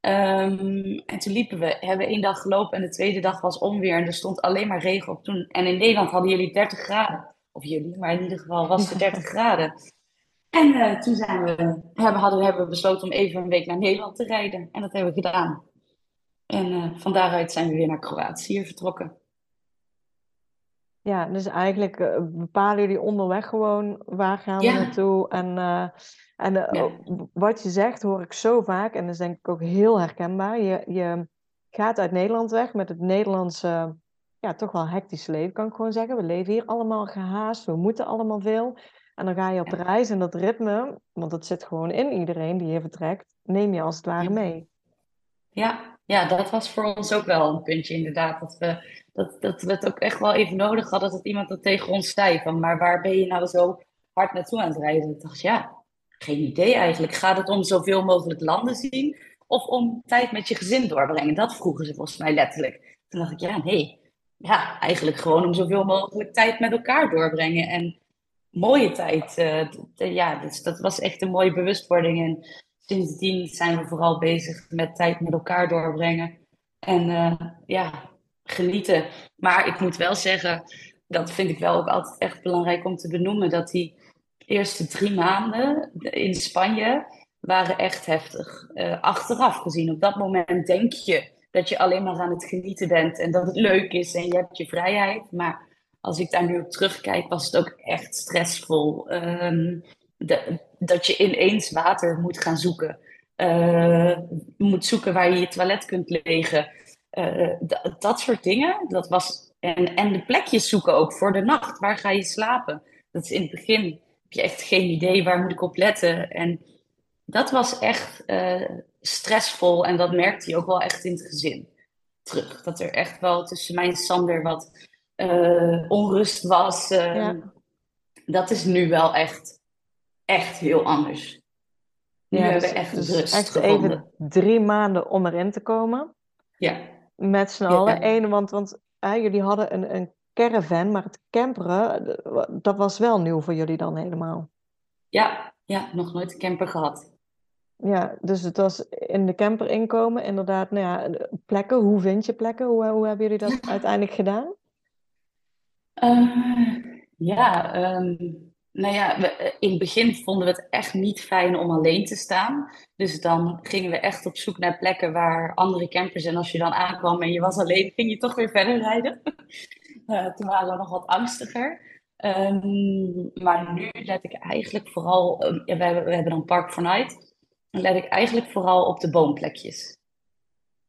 Speaker 2: Um, en toen liepen we, hebben één dag gelopen en de tweede dag was onweer en er stond alleen maar regen op toen. En in Nederland hadden jullie 30 graden. Of jullie, maar in ieder geval was het 30 graden. En uh, toen zijn we, hebben, hadden, hebben we besloten om even een week naar Nederland te rijden. En dat hebben we gedaan. En uh, van daaruit zijn we weer naar Kroatië vertrokken.
Speaker 1: Ja, dus eigenlijk uh, bepalen jullie onderweg gewoon waar gaan we naartoe. En, en wat je zegt hoor ik zo vaak, en dat is denk ik ook heel herkenbaar. Je, je gaat uit Nederland weg met het Nederlandse, ja, toch wel hectische leven, kan ik gewoon zeggen. We leven hier allemaal gehaast, we moeten allemaal veel. En dan ga je op reis en dat ritme, want dat zit gewoon in iedereen die hier vertrekt, neem je als het ware mee.
Speaker 2: Ja, ja, dat was voor ons ook wel een puntje inderdaad. Dat we dat, dat we het ook echt wel even nodig hadden dat iemand dat tegen ons zei. Van, maar waar ben je nou zo hard naartoe aan het rijden? Ik dacht, ja, geen idee eigenlijk. Gaat het om zoveel mogelijk landen zien? Of om tijd met je gezin doorbrengen? Dat vroegen ze volgens mij letterlijk. Toen dacht ik, ja, nee. Ja, eigenlijk gewoon om zoveel mogelijk tijd met elkaar doorbrengen. En mooie tijd. Uh, ja, dus dat was echt een mooie bewustwording. En sindsdien zijn we vooral bezig met tijd met elkaar doorbrengen. En uh, ja, genieten. Maar ik moet wel zeggen, dat vind ik wel ook altijd echt belangrijk om te benoemen, dat die eerste drie maanden in Spanje waren echt heftig. Uh, achteraf gezien, op dat moment denk je dat je alleen maar aan het genieten bent en dat het leuk is en je hebt je vrijheid. Maar als ik daar nu op terugkijk, was het ook echt stressvol. De, dat je ineens water moet gaan zoeken. Uh, moet zoeken waar je je toilet kunt legen. Uh, dat soort dingen. Dat was, en, en de plekjes zoeken ook voor de nacht. Waar ga je slapen? Dat is in het begin heb je echt geen idee waar moet ik op letten. En dat was echt uh, stressvol en dat merkte je ook wel echt in het gezin terug. Dat er echt wel tussen mij en Sander wat uh, onrust was. Ja. Dat is nu wel echt, echt heel anders. Nu ja, hebben we dus echt rust
Speaker 1: echt even drie maanden om erin te komen.
Speaker 2: Ja.
Speaker 1: Met z'n allen. Eén, want, want jullie hadden een, een caravan, maar het camperen, dat was wel nieuw voor jullie dan helemaal.
Speaker 2: Ja, ja, nog nooit een camper gehad.
Speaker 1: Ja, dus het was in de camper inkomen, inderdaad, nou ja, plekken. Hoe vind je plekken? Hoe, hoe hebben jullie dat uiteindelijk gedaan?
Speaker 2: Uh, ja, um, nou ja, we, in het begin vonden we het echt niet fijn om alleen te staan. Dus dan gingen we echt op zoek naar plekken waar andere campers. En als je dan aankwam en je was alleen, ging je toch weer verder rijden. Uh, toen waren we nog wat angstiger. Um, maar nu let ik eigenlijk vooral, we, hebben, we hebben dan Park for Night. Dan let ik eigenlijk vooral op de boomplekjes.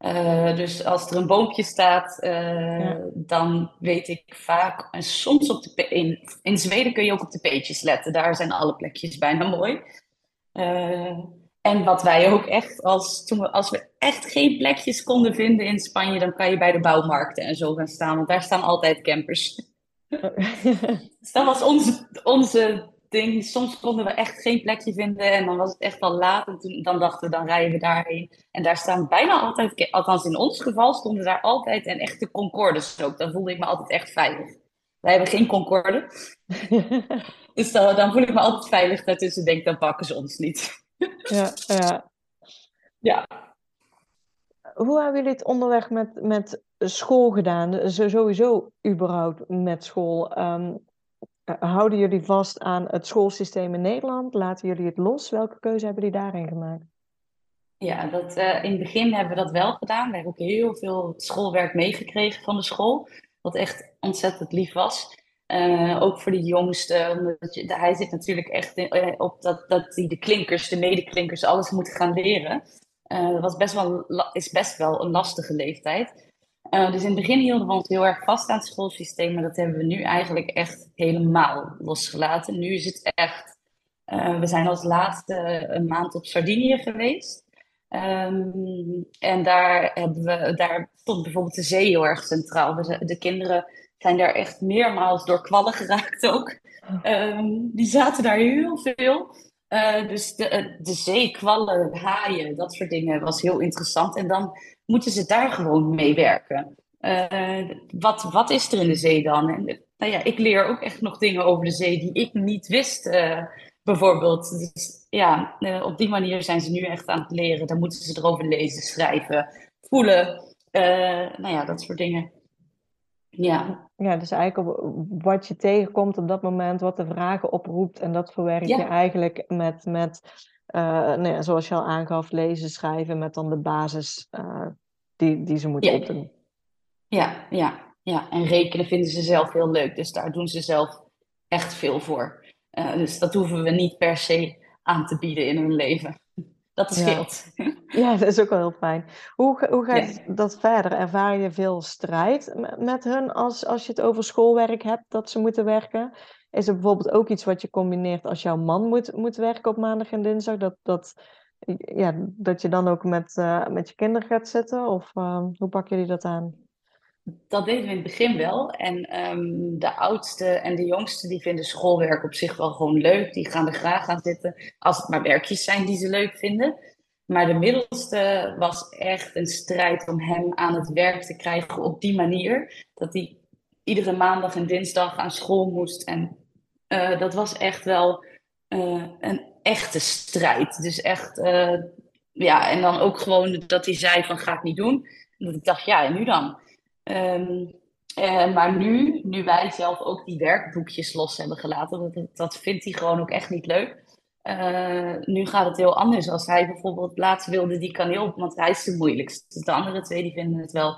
Speaker 2: Uh, dus als er een boompje staat, uh, ja. dan weet ik vaak, en soms op de, in, in Zweden kun je ook op de peetjes letten. Daar zijn alle plekjes bijna mooi. Uh, en wat wij ook echt, als, toen we, als we echt geen plekjes konden vinden in Spanje, dan kan je bij de bouwmarkten en zo gaan staan, want daar staan altijd campers. dus dat was onze, onze ding. Soms konden we echt geen plekje vinden en dan was het echt al laat. En toen, dan dachten we, dan rijden we daarheen. En daar staan bijna altijd, althans in ons geval, stonden daar altijd en echte Concordes ook. Dan voelde ik me altijd echt veilig. Wij hebben geen Concorde. dus dan, dan, voel ik me altijd veilig daartussen. Denk, dan pakken ze ons niet.
Speaker 1: ja, ja.
Speaker 2: Ja.
Speaker 1: Hoe hebben jullie het onderweg met, met school gedaan? Sowieso überhaupt met school. Um, houden jullie vast aan het schoolsysteem in Nederland? Laten jullie het los? Welke keuze hebben jullie daarin gemaakt?
Speaker 2: Ja, dat, uh, in het begin hebben we dat wel gedaan. We hebben ook heel veel schoolwerk meegekregen van de school. Wat echt ontzettend lief was. Uh, ook voor de jongste. Omdat hij zit natuurlijk echt op dat, dat de klinkers, de medeklinkers, alles moet gaan leren. dat was best wel, is best wel een lastige leeftijd. Uh, dus in het begin hielden we ons heel erg vast aan het schoolsysteem, maar dat hebben we nu eigenlijk echt helemaal losgelaten. Nu is het echt, uh, we zijn als laatste een maand op Sardinië geweest. Um, en daar, hebben we, daar stond bijvoorbeeld de zee heel erg centraal. De kinderen zijn daar echt meermaals door kwallen geraakt ook. Um, die zaten daar heel veel. Uh, dus de, de zee, kwallen, haaien, dat soort dingen was heel interessant. En dan moeten ze daar gewoon mee werken. Uh, wat, wat is er in de zee dan? En, nou ja, ik leer ook echt nog dingen over de zee die ik niet wist, uh, bijvoorbeeld. Dus ja, uh, op die manier zijn ze nu echt aan het leren. Dan moeten ze erover lezen, schrijven, voelen. nou ja, dat soort dingen. Ja.
Speaker 1: ja, dus eigenlijk wat je tegenkomt op dat moment, wat de vragen oproept. En dat verwerk je eigenlijk met, met nou ja, zoals je al aangaf, lezen, schrijven met dan de basis uh, die, die ze moeten
Speaker 2: ja.
Speaker 1: opdoen.
Speaker 2: Ja, ja, ja. En rekenen vinden ze zelf heel leuk. Dus daar doen ze zelf echt veel voor. Uh, dus dat hoeven we niet per se aan te bieden in hun leven. Dat scheelt.
Speaker 1: Ja, ja dat is ook wel heel fijn. Hoe, hoe gaat ja. dat verder? Ervaar je veel strijd met hun als, als je het over schoolwerk hebt dat ze moeten werken? Is er bijvoorbeeld ook iets wat je combineert als jouw man moet, moet werken op maandag en dinsdag? Dat, dat, ja, dat je dan ook met, uh, met je kinderen gaat zitten? Of uh, hoe pakken jullie dat aan?
Speaker 2: Dat deden we in het begin wel. En um, de oudste en de jongste die vinden schoolwerk op zich wel gewoon leuk. Die gaan er graag aan zitten. Als het maar werkjes zijn die ze leuk vinden. Maar de middelste was echt een strijd om hem aan het werk te krijgen op die manier. Dat hij iedere maandag en dinsdag aan school moest. En uh, dat was echt wel uh, een echte strijd. Dus echt, uh, ja, en dan ook gewoon dat hij zei van ga ik niet doen. En dat ik dacht, ja, en nu dan? Um, maar nu, nu wij zelf ook die werkboekjes los hebben gelaten, dat, dat vindt hij gewoon ook echt niet leuk. nu gaat het heel anders. Als hij bijvoorbeeld laatst wilde die kaneel, want hij is de moeilijkste. De andere twee die vinden het wel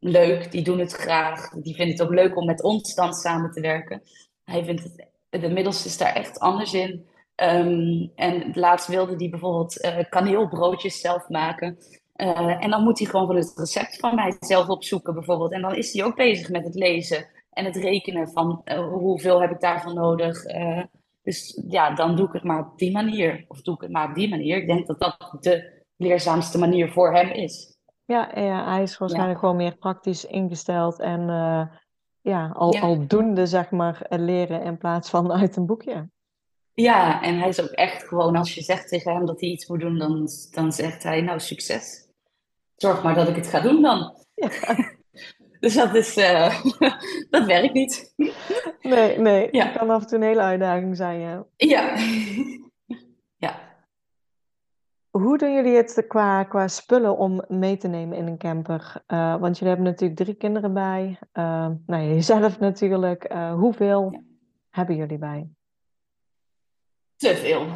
Speaker 2: leuk, die doen het graag. Die vinden het ook leuk om met ons dan samen te werken. Hij vindt het de middelste is daar echt anders in. Um, en laatst wilde hij bijvoorbeeld uh, kaneelbroodjes zelf maken. Uh, en dan moet hij gewoon van het recept van mij zelf opzoeken bijvoorbeeld. En dan is hij ook bezig met het lezen en het rekenen van uh, hoeveel heb ik daarvan nodig. dus ja, dan doe ik het maar op die manier. Of doe ik het maar op die manier. Ik denk dat dat de leerzaamste manier voor hem is.
Speaker 1: Ja, ja hij is waarschijnlijk ja. gewoon meer praktisch ingesteld en ja, al, ja. aldoende zeg maar leren in plaats van uit een boekje.
Speaker 2: Ja, en hij is ook echt gewoon, als je zegt tegen hem dat hij iets moet doen, dan, dan zegt hij nou succes. zorg maar dat ik het ga doen dan. Ja. dus dat is, uh, dat werkt niet.
Speaker 1: Nee, nee. Ja. Dat kan af en toe een hele uitdaging zijn. Ja.
Speaker 2: ja.
Speaker 1: Hoe doen jullie het qua, qua spullen om mee te nemen in een camper? Uh, want jullie hebben natuurlijk drie kinderen bij. Uh, nou, jezelf natuurlijk. hoeveel hebben jullie bij?
Speaker 2: Te veel.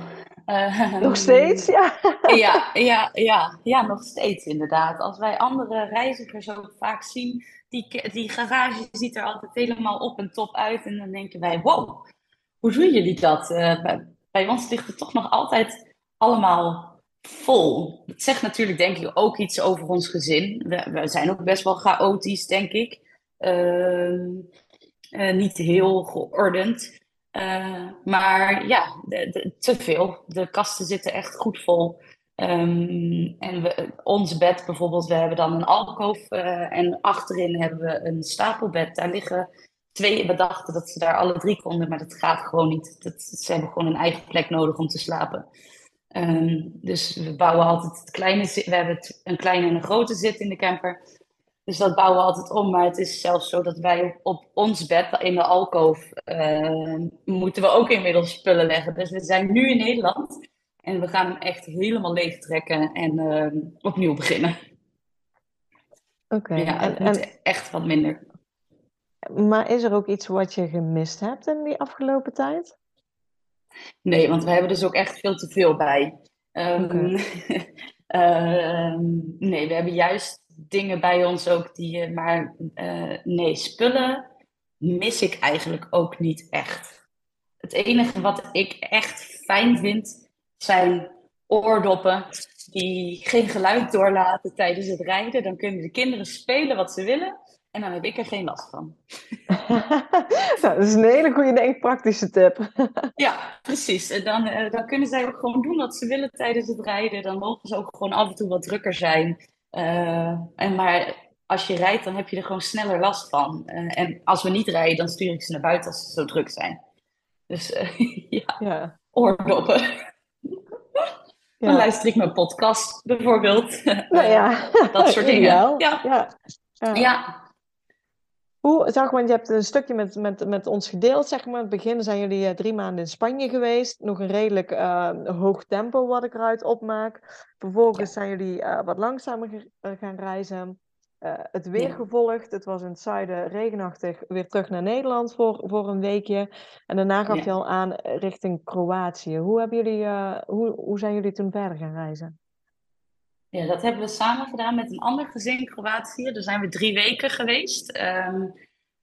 Speaker 1: Uh, nog steeds, ja.
Speaker 2: ja. Ja, ja, ja, nog steeds inderdaad. Als wij andere reizigers ook vaak zien, die, die garage ziet er altijd helemaal op en top uit. En dan denken wij, wow, hoe doen jullie dat? Bij, bij, ons ligt het toch nog altijd allemaal vol. Het zegt natuurlijk denk ik ook iets over ons gezin. We, zijn ook best wel chaotisch, denk ik. Uh, niet heel geordend. Uh, maar ja, te veel. De kasten zitten echt goed vol. Um, en we, ons bed bijvoorbeeld, we hebben dan een alkoof uh, en achterin hebben we een stapelbed. Daar liggen twee, we dachten dat ze daar alle drie konden, maar dat gaat gewoon niet. Dat, ze hebben gewoon een eigen plek nodig om te slapen. Um, dus we bouwen altijd het kleine, we hebben een kleine en een grote zit in de camper. Dus dat bouwen we altijd om. Maar het is zelfs zo dat wij op ons bed in de alkoof uh, moeten we ook inmiddels spullen leggen. Dus we zijn nu in Nederland en we gaan hem echt helemaal leeg trekken en uh, opnieuw beginnen.
Speaker 1: Oké.
Speaker 2: Ja, het en, moet echt wat minder.
Speaker 1: Maar is er ook iets wat je gemist hebt in die afgelopen tijd?
Speaker 2: Nee, want we hebben dus ook echt veel te veel bij. Um, nee, we hebben juist dingen bij ons ook die je, maar uh, nee, spullen mis ik eigenlijk ook niet echt. Het enige wat ik echt fijn vind zijn oordoppen die geen geluid doorlaten tijdens het rijden. Dan kunnen de kinderen spelen wat ze willen en dan heb ik er geen last van.
Speaker 1: nou, dat is een hele goede, denk praktische tip.
Speaker 2: ja, precies. En dan, uh, dan kunnen zij ook gewoon doen wat ze willen tijdens het rijden. Dan mogen ze ook gewoon af en toe wat drukker zijn. Uh, en maar als je rijdt, dan heb je er gewoon sneller last van. Uh, en als we niet rijden, dan stuur ik ze naar buiten als ze zo druk zijn. Dus uh, ja, ja, oordoppen. Ja. Dan luister ik mijn podcast bijvoorbeeld.
Speaker 1: Nou ja,
Speaker 2: dat soort dingen.
Speaker 1: Ja. Ja.
Speaker 2: ja.
Speaker 1: Hoe, zag, want je hebt een stukje met, met, met ons gedeeld, zeg maar. In het begin zijn jullie uh, drie maanden in Spanje geweest. Nog een redelijk uh, hoog tempo wat ik eruit opmaak. Vervolgens zijn jullie uh, wat langzamer gaan reizen. het weer ja. gevolgd. Het was in het zuiden regenachtig. Weer terug naar Nederland voor, voor een weekje. En daarna gaf ja. je al aan richting Kroatië. Hoe, hebben jullie, hoe, hoe zijn jullie toen verder gaan reizen?
Speaker 2: Ja, dat hebben we samen gedaan met een ander gezin in Kroatië. Daar zijn we drie weken geweest. Um,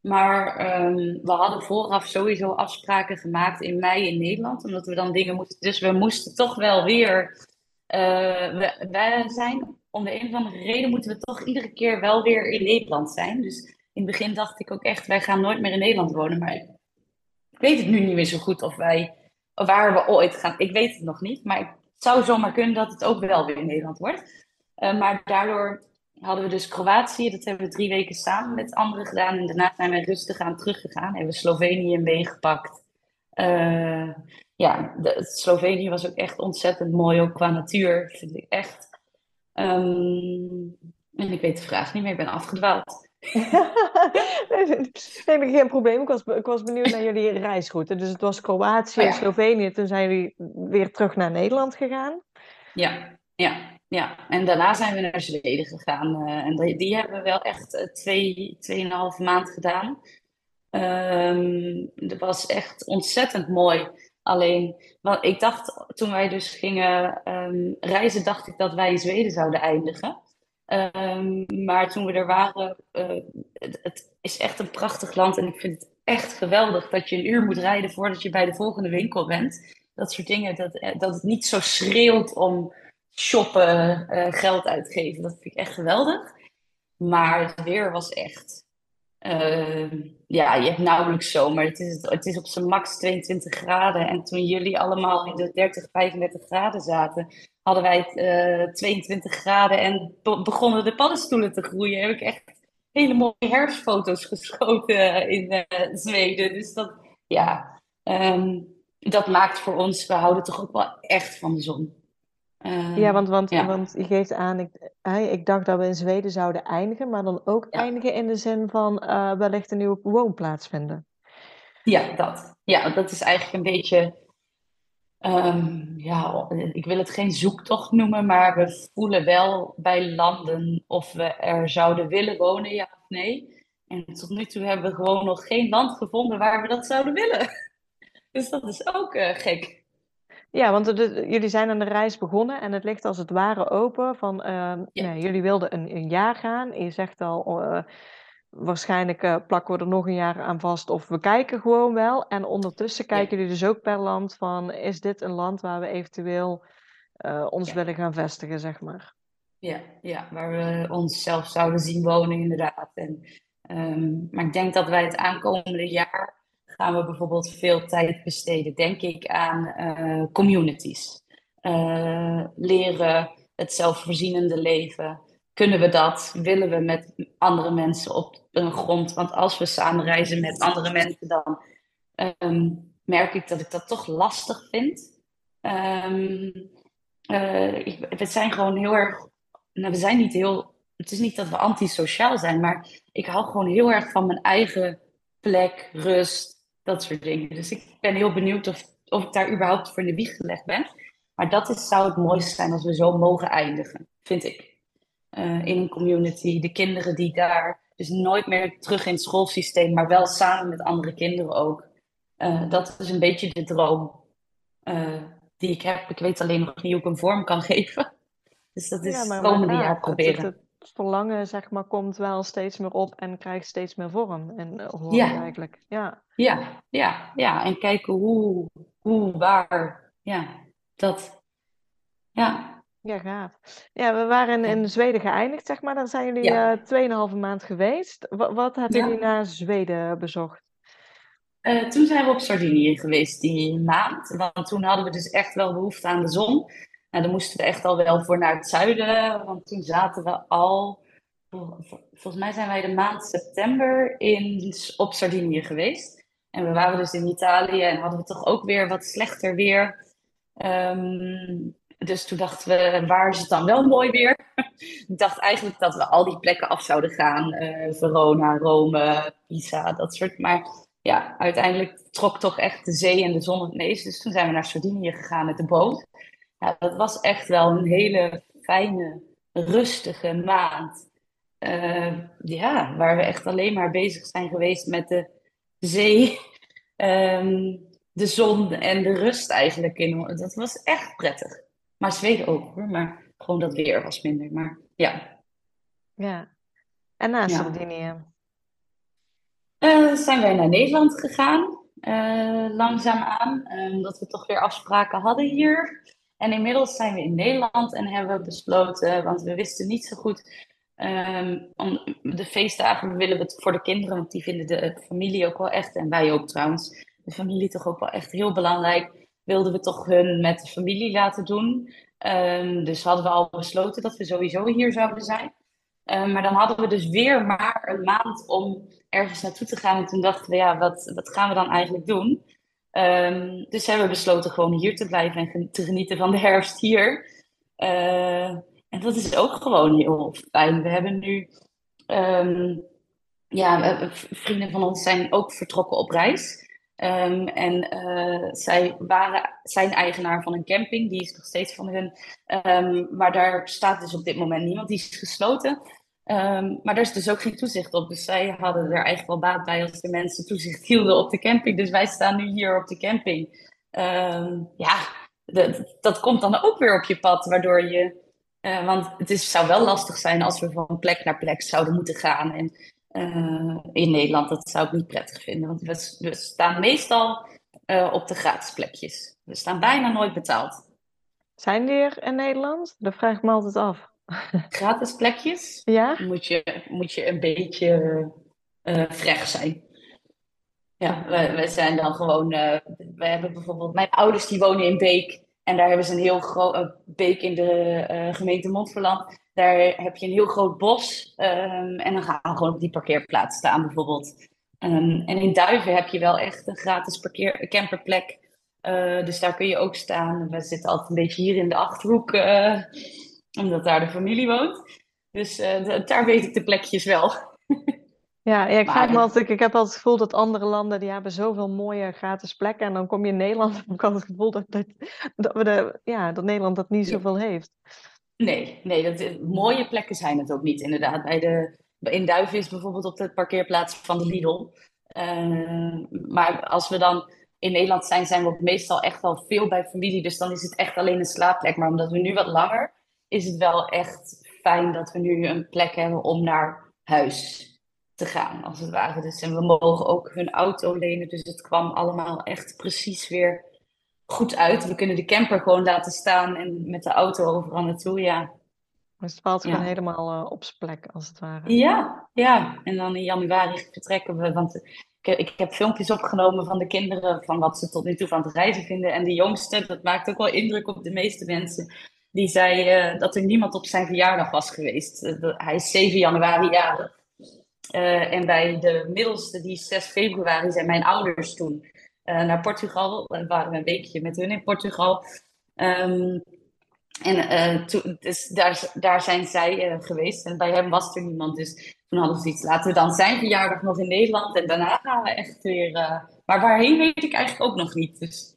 Speaker 2: maar um, we hadden vooraf sowieso afspraken gemaakt in mei in Nederland, omdat we dan dingen moesten. Dus we moesten toch wel weer. Uh, we, zijn, om de een of andere reden, moeten we toch iedere keer wel weer in Nederland zijn. Dus in het begin dacht ik ook echt, wij gaan nooit meer in Nederland wonen. Maar ik weet het nu niet meer zo goed of wij, of waar we ooit gaan. Ik weet het nog niet, maar het zou zomaar kunnen dat het ook wel weer in Nederland wordt. Uh, maar daardoor hadden we dus Kroatië. Dat hebben we drie weken samen met anderen gedaan. En daarna zijn we rustig aan teruggegaan. Hebben we Slovenië meegepakt. Uh, ja, de, Slovenië was ook echt ontzettend mooi, ook qua natuur, vind ik echt. Um, en ik weet de vraag niet meer, ik ben afgedwaald.
Speaker 1: nee, geen probleem. Ik was, ik was benieuwd naar jullie reisroute. Dus het was Kroatië en oh, ja. Slovenië. Toen zijn jullie weer terug naar Nederland gegaan.
Speaker 2: Ja, ja. Ja, en daarna zijn we naar Zweden gegaan. Uh, en die, hebben we wel echt uh, twee, tweeënhalve maand gedaan. Um, dat was echt ontzettend mooi. Alleen, wat ik dacht toen wij dus gingen um, reizen, dacht ik dat wij in Zweden zouden eindigen. Um, maar toen we er waren, uh, het, het, is echt een prachtig land. En ik vind het echt geweldig dat je een uur moet rijden voordat je bij de volgende winkel bent. Dat soort dingen, dat, dat het niet zo schreeuwt om shoppen, uh, geld uitgeven. Dat vind ik echt geweldig. Maar het weer was echt. Uh, ja, je hebt nauwelijks zomer. Het is, het is op zijn max 22 graden. En toen jullie allemaal in de 30, 35 graden zaten, hadden wij uh, eh, 22 graden en be begonnen de paddenstoelen te groeien. Heb ik echt hele mooie herfstfoto's geschoten in Zweden. Dus dat, ja, um, dat maakt voor ons, we houden toch ook wel echt van de zon.
Speaker 1: Ja, want, want,
Speaker 2: ja,
Speaker 1: want je geeft aan, ik, ik dacht dat we in Zweden zouden eindigen, maar dan ook
Speaker 2: ja,
Speaker 1: eindigen in de zin van eh, wellicht een nieuwe woonplaats vinden.
Speaker 2: ja, dat. Ja, dat is eigenlijk een beetje, ehm, ja, ik wil het geen zoektocht noemen, maar we voelen wel bij landen of we er zouden willen wonen, ja of nee. En tot nu toe hebben we gewoon nog geen land gevonden waar we dat zouden willen. Dus dat is ook eh, gek.
Speaker 1: Ja, want de- jullie zijn aan de reis begonnen en het ligt als het ware open van, eh,
Speaker 2: Ja,
Speaker 1: nee, jullie wilden een, een jaar gaan. Je zegt al, eh, waarschijnlijk eh, plakken we er nog een jaar aan vast of we kijken gewoon wel. En ondertussen
Speaker 2: ja,
Speaker 1: kijken jullie dus ook per land van, is dit een land waar we eventueel eh, ons
Speaker 2: ja.
Speaker 1: willen gaan vestigen, zeg maar.
Speaker 2: Ja, ja, waar we onszelf zouden zien wonen, inderdaad. En, ehm, maar ik denk dat wij het aankomende jaar gaan we bijvoorbeeld veel tijd besteden, denk ik, aan eh, communities. Eh, leren het zelfvoorzienende leven. Kunnen we dat? Willen we met andere mensen op een grond? Want als we samen reizen met andere mensen, dan ehm, merk ik dat ik dat toch lastig vind. Ik- we zijn gewoon heel erg nou, we zijn niet heel. Het is niet dat we antisociaal zijn, maar ik hou gewoon heel erg van mijn eigen plek, rust, dat soort dingen. Dus ik ben heel benieuwd of, of ik daar überhaupt voor in de wieg gelegd ben. Maar dat is, zou het mooiste zijn als we zo mogen eindigen, vind ik. Eh, in een community, de kinderen die daar, dus nooit meer terug in het schoolsysteem, maar wel samen met andere kinderen ook. Eh, dat is een beetje de droom eh, die ik heb. Ik weet alleen nog niet hoe ik een vorm kan geven. Dus dat
Speaker 1: Ja,
Speaker 2: is
Speaker 1: maar
Speaker 2: komende jaar proberen.
Speaker 1: het verlangen, zeg maar, komt wel steeds meer op en krijgt steeds meer vorm. En eh, hoor
Speaker 2: Ja,
Speaker 1: eigenlijk. Ja,
Speaker 2: ja, ja, ja. En kijken hoe, hoe, waar. Ja, dat. Ja,
Speaker 1: ja, gaaf. Ja, we waren in, Zweden geëindigd, zeg maar. Daar zijn jullie
Speaker 2: ja.
Speaker 1: eh tweeënhalve maand geweest. Wa- wat hebben jullie
Speaker 2: ja.
Speaker 1: na Zweden bezocht?
Speaker 2: Eh, toen zijn we op Sardinië geweest die maand. Want toen hadden we dus echt wel behoefte aan de zon. Nou, dan moesten we echt al wel voor naar het zuiden. Want toen zaten we al. vol- vol- Volgens mij zijn wij de maand september in, op Sardinië geweest. En we waren dus in Italië en hadden we toch ook weer wat slechter weer. Ehm, dus toen dachten we, waar is het dan wel mooi weer? Ik dacht eigenlijk dat we al die plekken af zouden gaan. eh, Verona, Rome, Pisa, dat soort. Maar ja, uiteindelijk trok toch echt de zee en de zon het meest. Dus toen zijn we naar Sardinië gegaan met de boot. Ja, dat was echt wel een hele fijne, rustige maand. Eh, ja, waar we echt alleen maar bezig zijn geweest met de zee, ehm, de zon en de rust eigenlijk. In. Dat was echt prettig. Maar Zweden ook hoor, maar gewoon dat weer was minder. Maar ja,
Speaker 1: Ja. En na
Speaker 2: ja.
Speaker 1: Sardinië?
Speaker 2: Eh, zijn wij naar Nederland gegaan, eh, langzaamaan, omdat we toch weer afspraken hadden hier. En inmiddels zijn we in Nederland en hebben we besloten, want we wisten niet zo goed, ehm, om de feestdagen willen we het voor de kinderen, want die vinden de familie ook wel echt, en wij ook trouwens, de familie toch ook wel echt heel belangrijk, wilden we toch hun met de familie laten doen. Ehm, dus hadden we al besloten dat we sowieso hier zouden zijn. Eh, maar dan hadden we dus weer maar een maand om ergens naartoe te gaan. En toen dachten we, ja, wat, wat gaan we dan eigenlijk doen? Ehm, dus hebben besloten gewoon hier te blijven en te genieten van de herfst hier. Eh, en dat is ook gewoon heel fijn. We hebben nu, ehm, ja, vrienden van ons zijn ook vertrokken op reis. Ehm, en eh, zij waren, zijn eigenaar van een camping, die is nog steeds van hun. Maar daar staat dus op dit moment niemand, die is gesloten. Ehm, maar daar is dus ook geen toezicht op. Dus zij hadden er eigenlijk wel baat bij als de mensen toezicht hielden op de camping. Dus wij staan nu hier op de camping. Ehm, ja, dat, dat komt dan ook weer op je pad, waardoor je. eh, want het is, zou wel lastig zijn als we van plek naar plek zouden moeten gaan. En eh, in Nederland, dat zou ik niet prettig vinden. Want we, staan meestal eh, op de gratis plekjes. We staan bijna nooit betaald.
Speaker 1: Zijn die er in Nederland? Dat vraag ik me altijd af.
Speaker 2: Gratis plekjes
Speaker 1: Ja?
Speaker 2: moet je, moet je een beetje eh frech zijn. Ja, wij, wij zijn dan gewoon. eh wij hebben bijvoorbeeld. Mijn ouders die wonen in Beek. En daar hebben ze een heel groot. Beek in de eh, gemeente Montferland. Daar heb je een heel groot bos. ehm, en dan gaan we gewoon op die parkeerplaats staan, bijvoorbeeld. Ehm, en in Duiven heb je wel echt een gratis parkeer, camperplek. dus daar kun je ook staan. We zitten altijd een beetje hier in de achterhoek, omdat daar de familie woont. Dus daar weet ik de plekjes wel.
Speaker 1: Ja, ja ik vraag me altijd, ik heb altijd het gevoel dat andere landen die hebben zoveel mooie gratis plekken. En dan kom je in Nederland en ik had het gevoel dat, dat, dat, we de, ja, dat Nederland dat niet zoveel heeft.
Speaker 2: Nee, nee dat, mooie plekken zijn het ook niet inderdaad. Bij de, in Duiven is bijvoorbeeld op de parkeerplaats van de Lidl. Uh, maar als we dan in Nederland zijn, zijn we meestal echt wel veel bij familie. Dus dan is het echt alleen een slaapplek. Maar omdat we nu wat langer, is het wel echt fijn dat we nu een plek hebben om naar huis te gaan, als het ware. Dus, en we mogen ook hun auto lenen. Dus het kwam allemaal echt precies weer goed uit. We kunnen de camper gewoon laten staan en met de auto overal naartoe, ja.
Speaker 1: Dus het valt gewoon helemaal uh, op zijn plek, als het ware.
Speaker 2: Ja, ja. En dan in januari vertrekken we, want ik, ik, heb filmpjes opgenomen van de kinderen, van wat ze tot nu toe van het reizen vinden. En de jongste, dat maakt ook wel indruk op de meeste mensen, die zei uh, dat er niemand op zijn verjaardag was geweest. Uh, hij is 7 januari jarig. Uh, en bij de middelste, die 6 februari, zijn mijn ouders toen naar Portugal. We waren een weekje met hun in Portugal. Um, en toen, dus daar, daar zijn zij geweest. En bij hem was er niemand. Dus toen hadden ze iets. Laten we dan zijn verjaardag nog in Nederland. En daarna gaan we echt weer. maar waarheen weet ik eigenlijk ook nog niet. Dus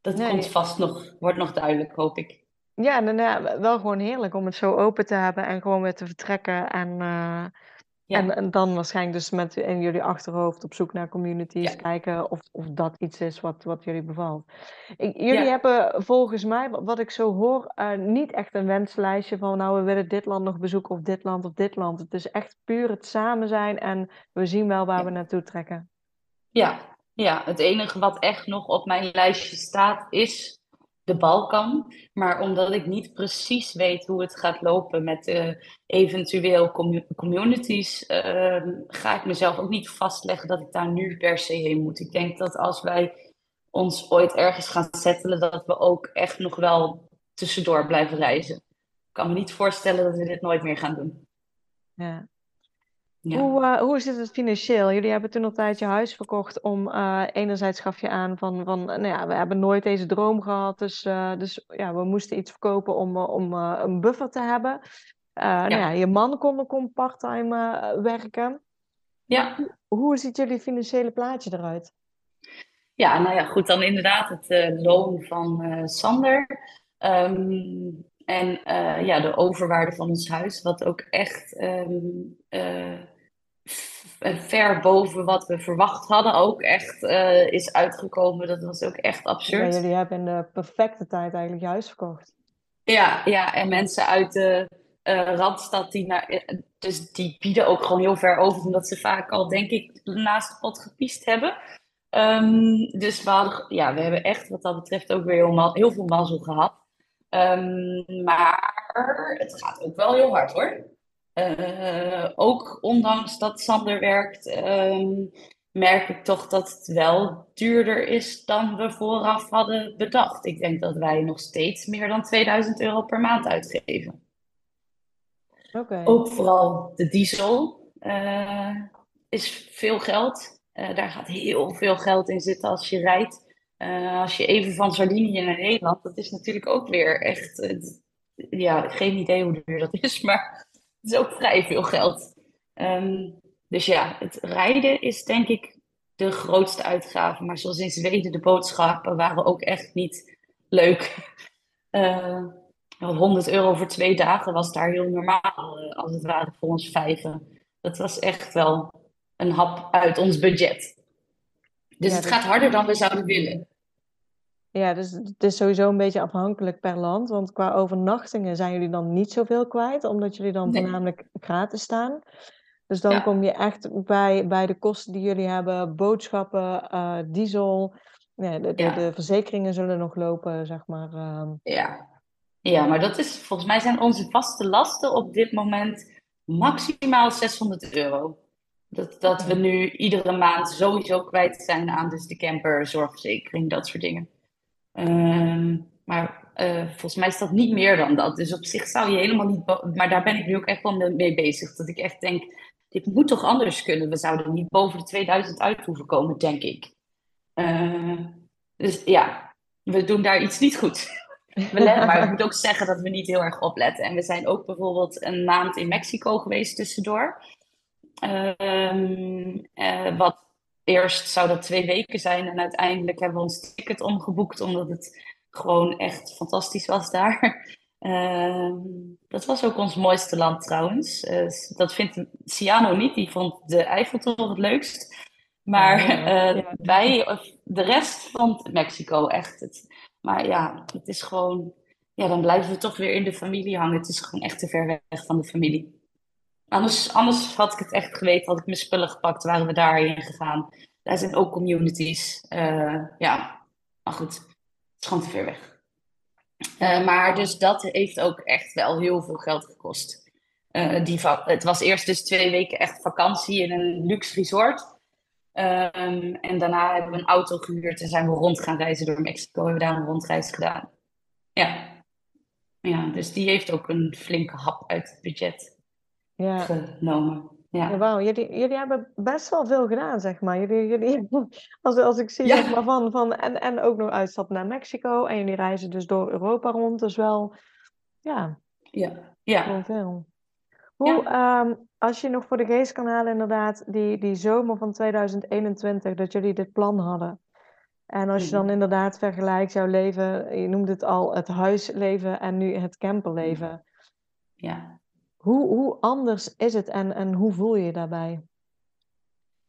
Speaker 2: dat nee. komt vast nog, wordt nog duidelijk, hoop ik.
Speaker 1: Ja, dan, wel gewoon heerlijk om het zo open te hebben en gewoon weer te vertrekken. En en, en dan waarschijnlijk dus met in jullie achterhoofd op zoek naar communities, kijken of, of dat iets is wat, wat jullie bevalt. jullie hebben volgens mij, wat ik zo hoor, uh, niet echt een wenslijstje van nou we willen dit land nog bezoeken of dit land of dit land. Het is echt puur het samen zijn en we zien wel waar we naartoe trekken.
Speaker 2: Ja, ja, het enige wat echt nog op mijn lijstje staat is de Balkan. Maar omdat ik niet precies weet hoe het gaat lopen met uh, eventueel communities, uh, ga ik mezelf ook niet vastleggen dat ik daar nu per se heen moet. Ik denk dat als wij ons ooit ergens gaan settelen, dat we ook echt nog wel tussendoor blijven reizen. Ik kan me niet voorstellen dat we dit nooit meer gaan doen.
Speaker 1: Ja. Hoe, uh, hoe zit het financieel? Jullie hebben toen een tijdje huis verkocht om uh, enerzijds gaf je aan van, van nou ja, we hebben nooit deze droom gehad, dus, uh, dus ja, we moesten iets verkopen om, om een buffer te hebben. Ja. Nou ja, je man kon, kon parttime werken.
Speaker 2: Ja.
Speaker 1: Hoe, hoe ziet jullie financiële plaatje eruit?
Speaker 2: Ja, nou ja, goed, dan inderdaad het loon van Sander. Um, en ja, de overwaarde van ons huis, wat ook echt um, ver boven wat we verwacht hadden ook echt uh, is uitgekomen. Dat was ook echt absurd.
Speaker 1: Ja, jullie hebben in de perfecte tijd eigenlijk je huis verkocht.
Speaker 2: Ja, ja en mensen uit de uh, Randstad, die, naar, eh, dus die bieden ook gewoon heel ver over, omdat ze vaak al, denk ik, naast de pot gepiest hebben. Um, dus we, hadden, ja, we hebben echt wat dat betreft ook weer heel, heel veel mazzel gehad. Um, maar het gaat ook wel heel hard hoor. Uh, ook ondanks dat Sander werkt, um, merk ik toch dat het wel duurder is dan we vooraf hadden bedacht. Ik denk dat wij nog steeds meer dan 2000 euro per maand uitgeven.
Speaker 1: Okay.
Speaker 2: Ook vooral de diesel uh, is veel geld. Uh, daar gaat heel veel geld in zitten als je rijdt. als je even van Sardinië naar Nederland, dat is natuurlijk ook weer echt. ja, geen idee hoe duur dat is, maar het is ook vrij veel geld. Um, dus ja, het rijden is denk ik de grootste uitgave. Maar zoals in Zweden, de boodschappen waren ook echt niet leuk. Uh, eh, 100 euro voor twee dagen was daar heel normaal, uh, als het ware voor ons vijven. Dat was echt wel een hap uit ons budget. Dus ja, het gaat harder dan we zouden willen.
Speaker 1: Ja, dus het is sowieso een beetje afhankelijk per land. Want qua overnachtingen zijn jullie dan niet zoveel kwijt, omdat jullie dan voornamelijk gratis staan. Dus dan kom je echt bij, bij de kosten die jullie hebben, boodschappen, uh, diesel. Ja, de, de, de, verzekeringen zullen nog lopen, zeg maar. Uh...
Speaker 2: Ja. ja, maar dat is volgens mij zijn onze vaste lasten op dit moment maximaal 600 euro. Dat, dat we nu iedere maand sowieso kwijt zijn aan dus de camper, zorgverzekering, dat soort dingen. Ehm, maar uh, volgens mij is dat niet meer dan dat. Dus op zich zou je helemaal niet. Maar daar ben ik nu ook echt wel mee bezig. Dat ik echt denk: dit moet toch anders kunnen? We zouden niet boven de 2000 uit hoeven komen, denk ik. Uh, Dus ja, we doen daar iets niet goed. We maar ik moet ook zeggen dat we niet heel erg opletten. En we zijn ook bijvoorbeeld een maand in Mexico geweest tussendoor. Ehm, eh, wat eerst zou dat twee weken zijn en uiteindelijk hebben we ons ticket omgeboekt omdat het gewoon echt fantastisch was daar. Ehm, dat was ook ons mooiste land trouwens. Uh, dat vindt Ciano niet, die vond de Eiffeltoren het leukst. Maar uh, wij, de rest vond Mexico echt het. Maar ja, het is gewoon, ja, dan blijven we toch weer in de familie hangen. Het is gewoon echt te ver weg van de familie. Anders, anders had ik het echt geweten, had ik mijn spullen gepakt, waren we daarheen gegaan. Daar zijn ook communities. Uh, ja, maar goed, het is gewoon te ver weg. Uh, maar dus dat heeft ook echt wel heel veel geld gekost. Uh, die het was eerst dus twee weken echt vakantie in een luxe resort. Um, en daarna hebben we een auto gehuurd en zijn we rond gaan reizen door Mexico. Hebben we daar een rondreis gedaan. Ja. ja, dus die heeft ook een flinke hap uit het budget ja. genomen. Ja. ja
Speaker 1: Wauw, jullie, jullie hebben best wel veel gedaan, zeg maar. Jullie, jullie, als, als ik zie, zeg maar, van, van, en, en ook nog uitstappen naar Mexico. En jullie reizen dus door Europa rond, dus wel, ja,
Speaker 2: ja. ja.
Speaker 1: veel. Hoe, ehm, als je nog voor de geest kan halen, inderdaad, die, die zomer van 2021, dat jullie dit plan hadden. En als je dan mhm. inderdaad vergelijkt jouw leven, je noemde het al, het huisleven en nu het camperleven.
Speaker 2: Ja.
Speaker 1: Hoe, hoe anders is het en, en hoe voel je je daarbij?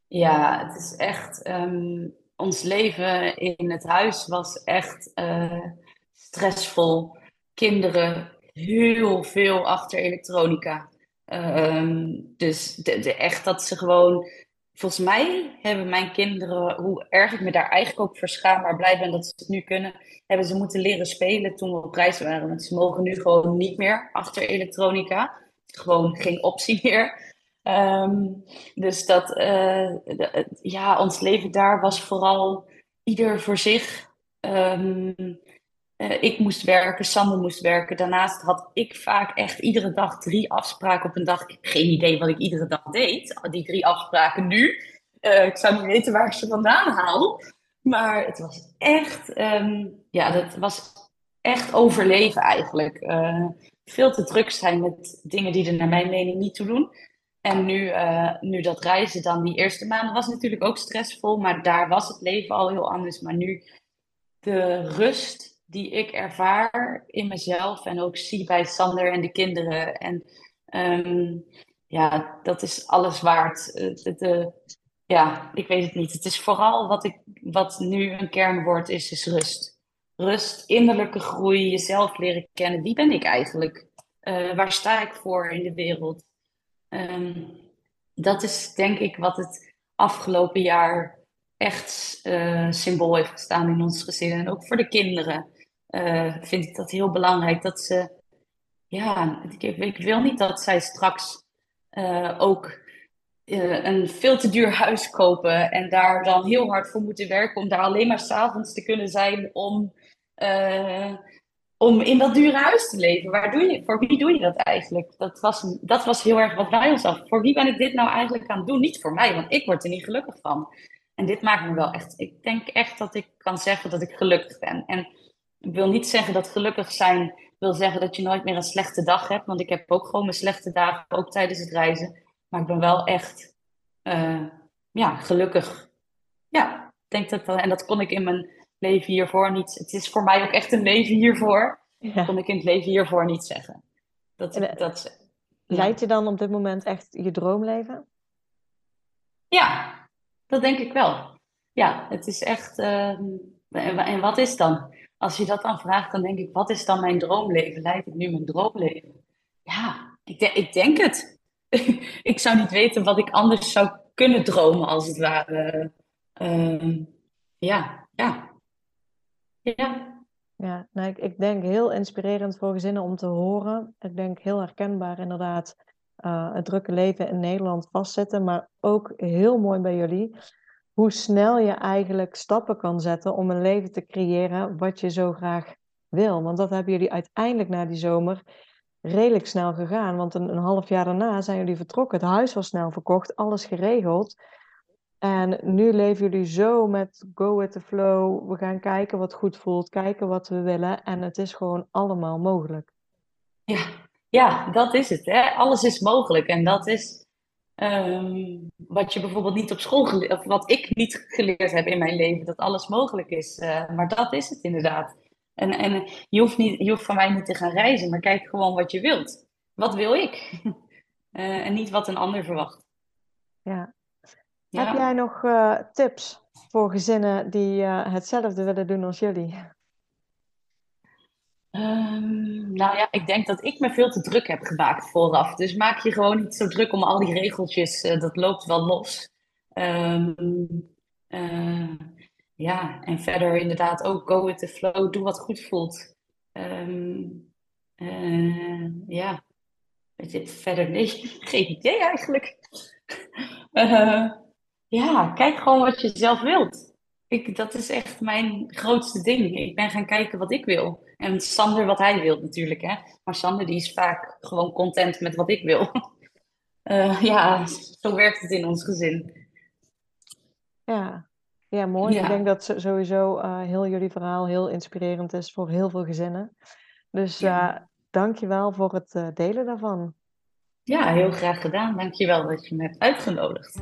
Speaker 2: Ja, het is echt. Ehm, ons leven in het huis was echt uh, stressvol. Kinderen, heel veel achter elektronica. Um, dus de, echt dat ze gewoon. Volgens mij hebben mijn kinderen, hoe erg ik me daar eigenlijk ook voor maar blij ben dat ze het nu kunnen, hebben ze moeten leren spelen toen we op reis waren. Ze mogen nu gewoon niet meer achter elektronica gewoon geen optie meer. Um, dus dat, uh, ja, ons leven daar was vooral ieder voor zich. Um, uh, ik moest werken, Sander moest werken. Daarnaast had ik vaak echt iedere dag drie afspraken op een dag. Ik heb geen idee wat ik iedere dag deed, die drie afspraken nu. Uh, ik zou niet weten waar ik ze vandaan haal. Maar het was echt, um, ja, dat was echt overleven eigenlijk. Veel te druk zijn met dingen die er naar mijn mening niet toe doen. En nu, uh, nu dat reizen dan, die eerste maanden was natuurlijk ook stressvol, maar daar was het leven al heel anders. Maar nu de rust die ik ervaar in mezelf en ook zie bij Sander en de kinderen. En um, ja, dat is alles waard. De, de, ja, ik weet het niet. Het is vooral wat, ik, wat nu een kernwoord is, is rust rust, innerlijke groei, jezelf leren kennen. Wie ben ik eigenlijk? Uh, waar sta ik voor in de wereld? Um, dat is denk ik wat het afgelopen jaar echt uh, symbool heeft gestaan in ons gezin. En ook voor de kinderen uh, vind ik dat heel belangrijk. Dat ze, ja, ik, ik wil niet dat zij straks ook een veel te duur huis kopen en daar dan heel hard voor moeten werken om daar alleen maar s'avonds te kunnen zijn om uh, om in dat dure huis te leven. Waar doe je, voor wie doe je dat eigenlijk? Dat was, dat was heel erg wat wij ons af. Voor wie ben ik dit nou eigenlijk aan het doen? Niet voor mij, want ik word er niet gelukkig van. En dit maakt me wel echt. Ik denk echt dat ik kan zeggen dat ik gelukkig ben. En ik wil niet zeggen dat gelukkig zijn wil zeggen dat je nooit meer een slechte dag hebt. Want ik heb ook gewoon mijn slechte dagen, ook tijdens het reizen. Maar ik ben wel echt uh, ja, gelukkig. Ja, denk dat, en dat kon ik in mijn leven hiervoor niet. Het is voor mij ook echt een leven hiervoor. Ja. Kon ik in het leven hiervoor niet zeggen. Dat, en, dat,
Speaker 1: Leidt je dan op dit moment echt je droomleven?
Speaker 2: Ja, dat denk ik wel. Ja, het is echt. Uh, en wat is dan? Als je dat dan vraagt, dan denk ik: wat is dan mijn droomleven? Leid ik nu mijn droomleven? Ja, ik, de ik denk het. ik zou niet weten wat ik anders zou kunnen dromen, als het ware. Uh, ja, ja. Ja.
Speaker 1: Ja, nou, ik, ik denk heel inspirerend voor gezinnen om te horen. Ik denk heel herkenbaar inderdaad uh, het drukke leven in Nederland vastzitten, maar ook heel mooi bij jullie. Hoe snel je eigenlijk stappen kan zetten om een leven te creëren wat je zo graag wil. Want dat hebben jullie uiteindelijk na die zomer redelijk snel gegaan. Want een, een half jaar daarna zijn jullie vertrokken. Het huis was snel verkocht, alles geregeld. En nu leven jullie zo met go with the flow. We gaan kijken wat goed voelt, kijken wat we willen. En het is gewoon allemaal mogelijk.
Speaker 2: Ja, ja dat is het. Hè? Alles is mogelijk. En dat is ehm, wat je bijvoorbeeld niet op school geleerd, of wat ik niet geleerd heb in mijn leven, dat alles mogelijk is. Uh, maar dat is het inderdaad. En, en je, hoeft niet, je hoeft van mij niet te gaan reizen, maar kijk gewoon wat je wilt. Wat wil ik? Uh, en niet wat een ander verwacht.
Speaker 1: Ja, heb jij nog uh, tips voor gezinnen die uh, hetzelfde willen doen als jullie?
Speaker 2: Um, nou ja, ik denk dat ik me veel te druk heb gemaakt vooraf. Dus maak je gewoon niet zo druk om al die regeltjes. Uh, dat loopt wel los. Um, ja, en verder inderdaad ook go with the flow. Doe wat goed voelt. Um, ja, weet je, verder nee, geen idee eigenlijk. Ja, kijk gewoon wat je zelf wilt. Ik, dat is echt mijn grootste ding. Ik ben gaan kijken wat ik wil. En Sander wat hij wil natuurlijk. Hè? Maar Sander die is vaak gewoon content met wat ik wil. Uh, ja, zo werkt het in ons gezin.
Speaker 1: Ja, ja mooi. Ik denk dat sowieso uh, heel jullie verhaal heel inspirerend is voor heel veel gezinnen. Dus ja. uh, dank je wel voor het delen daarvan.
Speaker 2: Ja, heel graag gedaan. Dank je wel dat je me hebt uitgenodigd.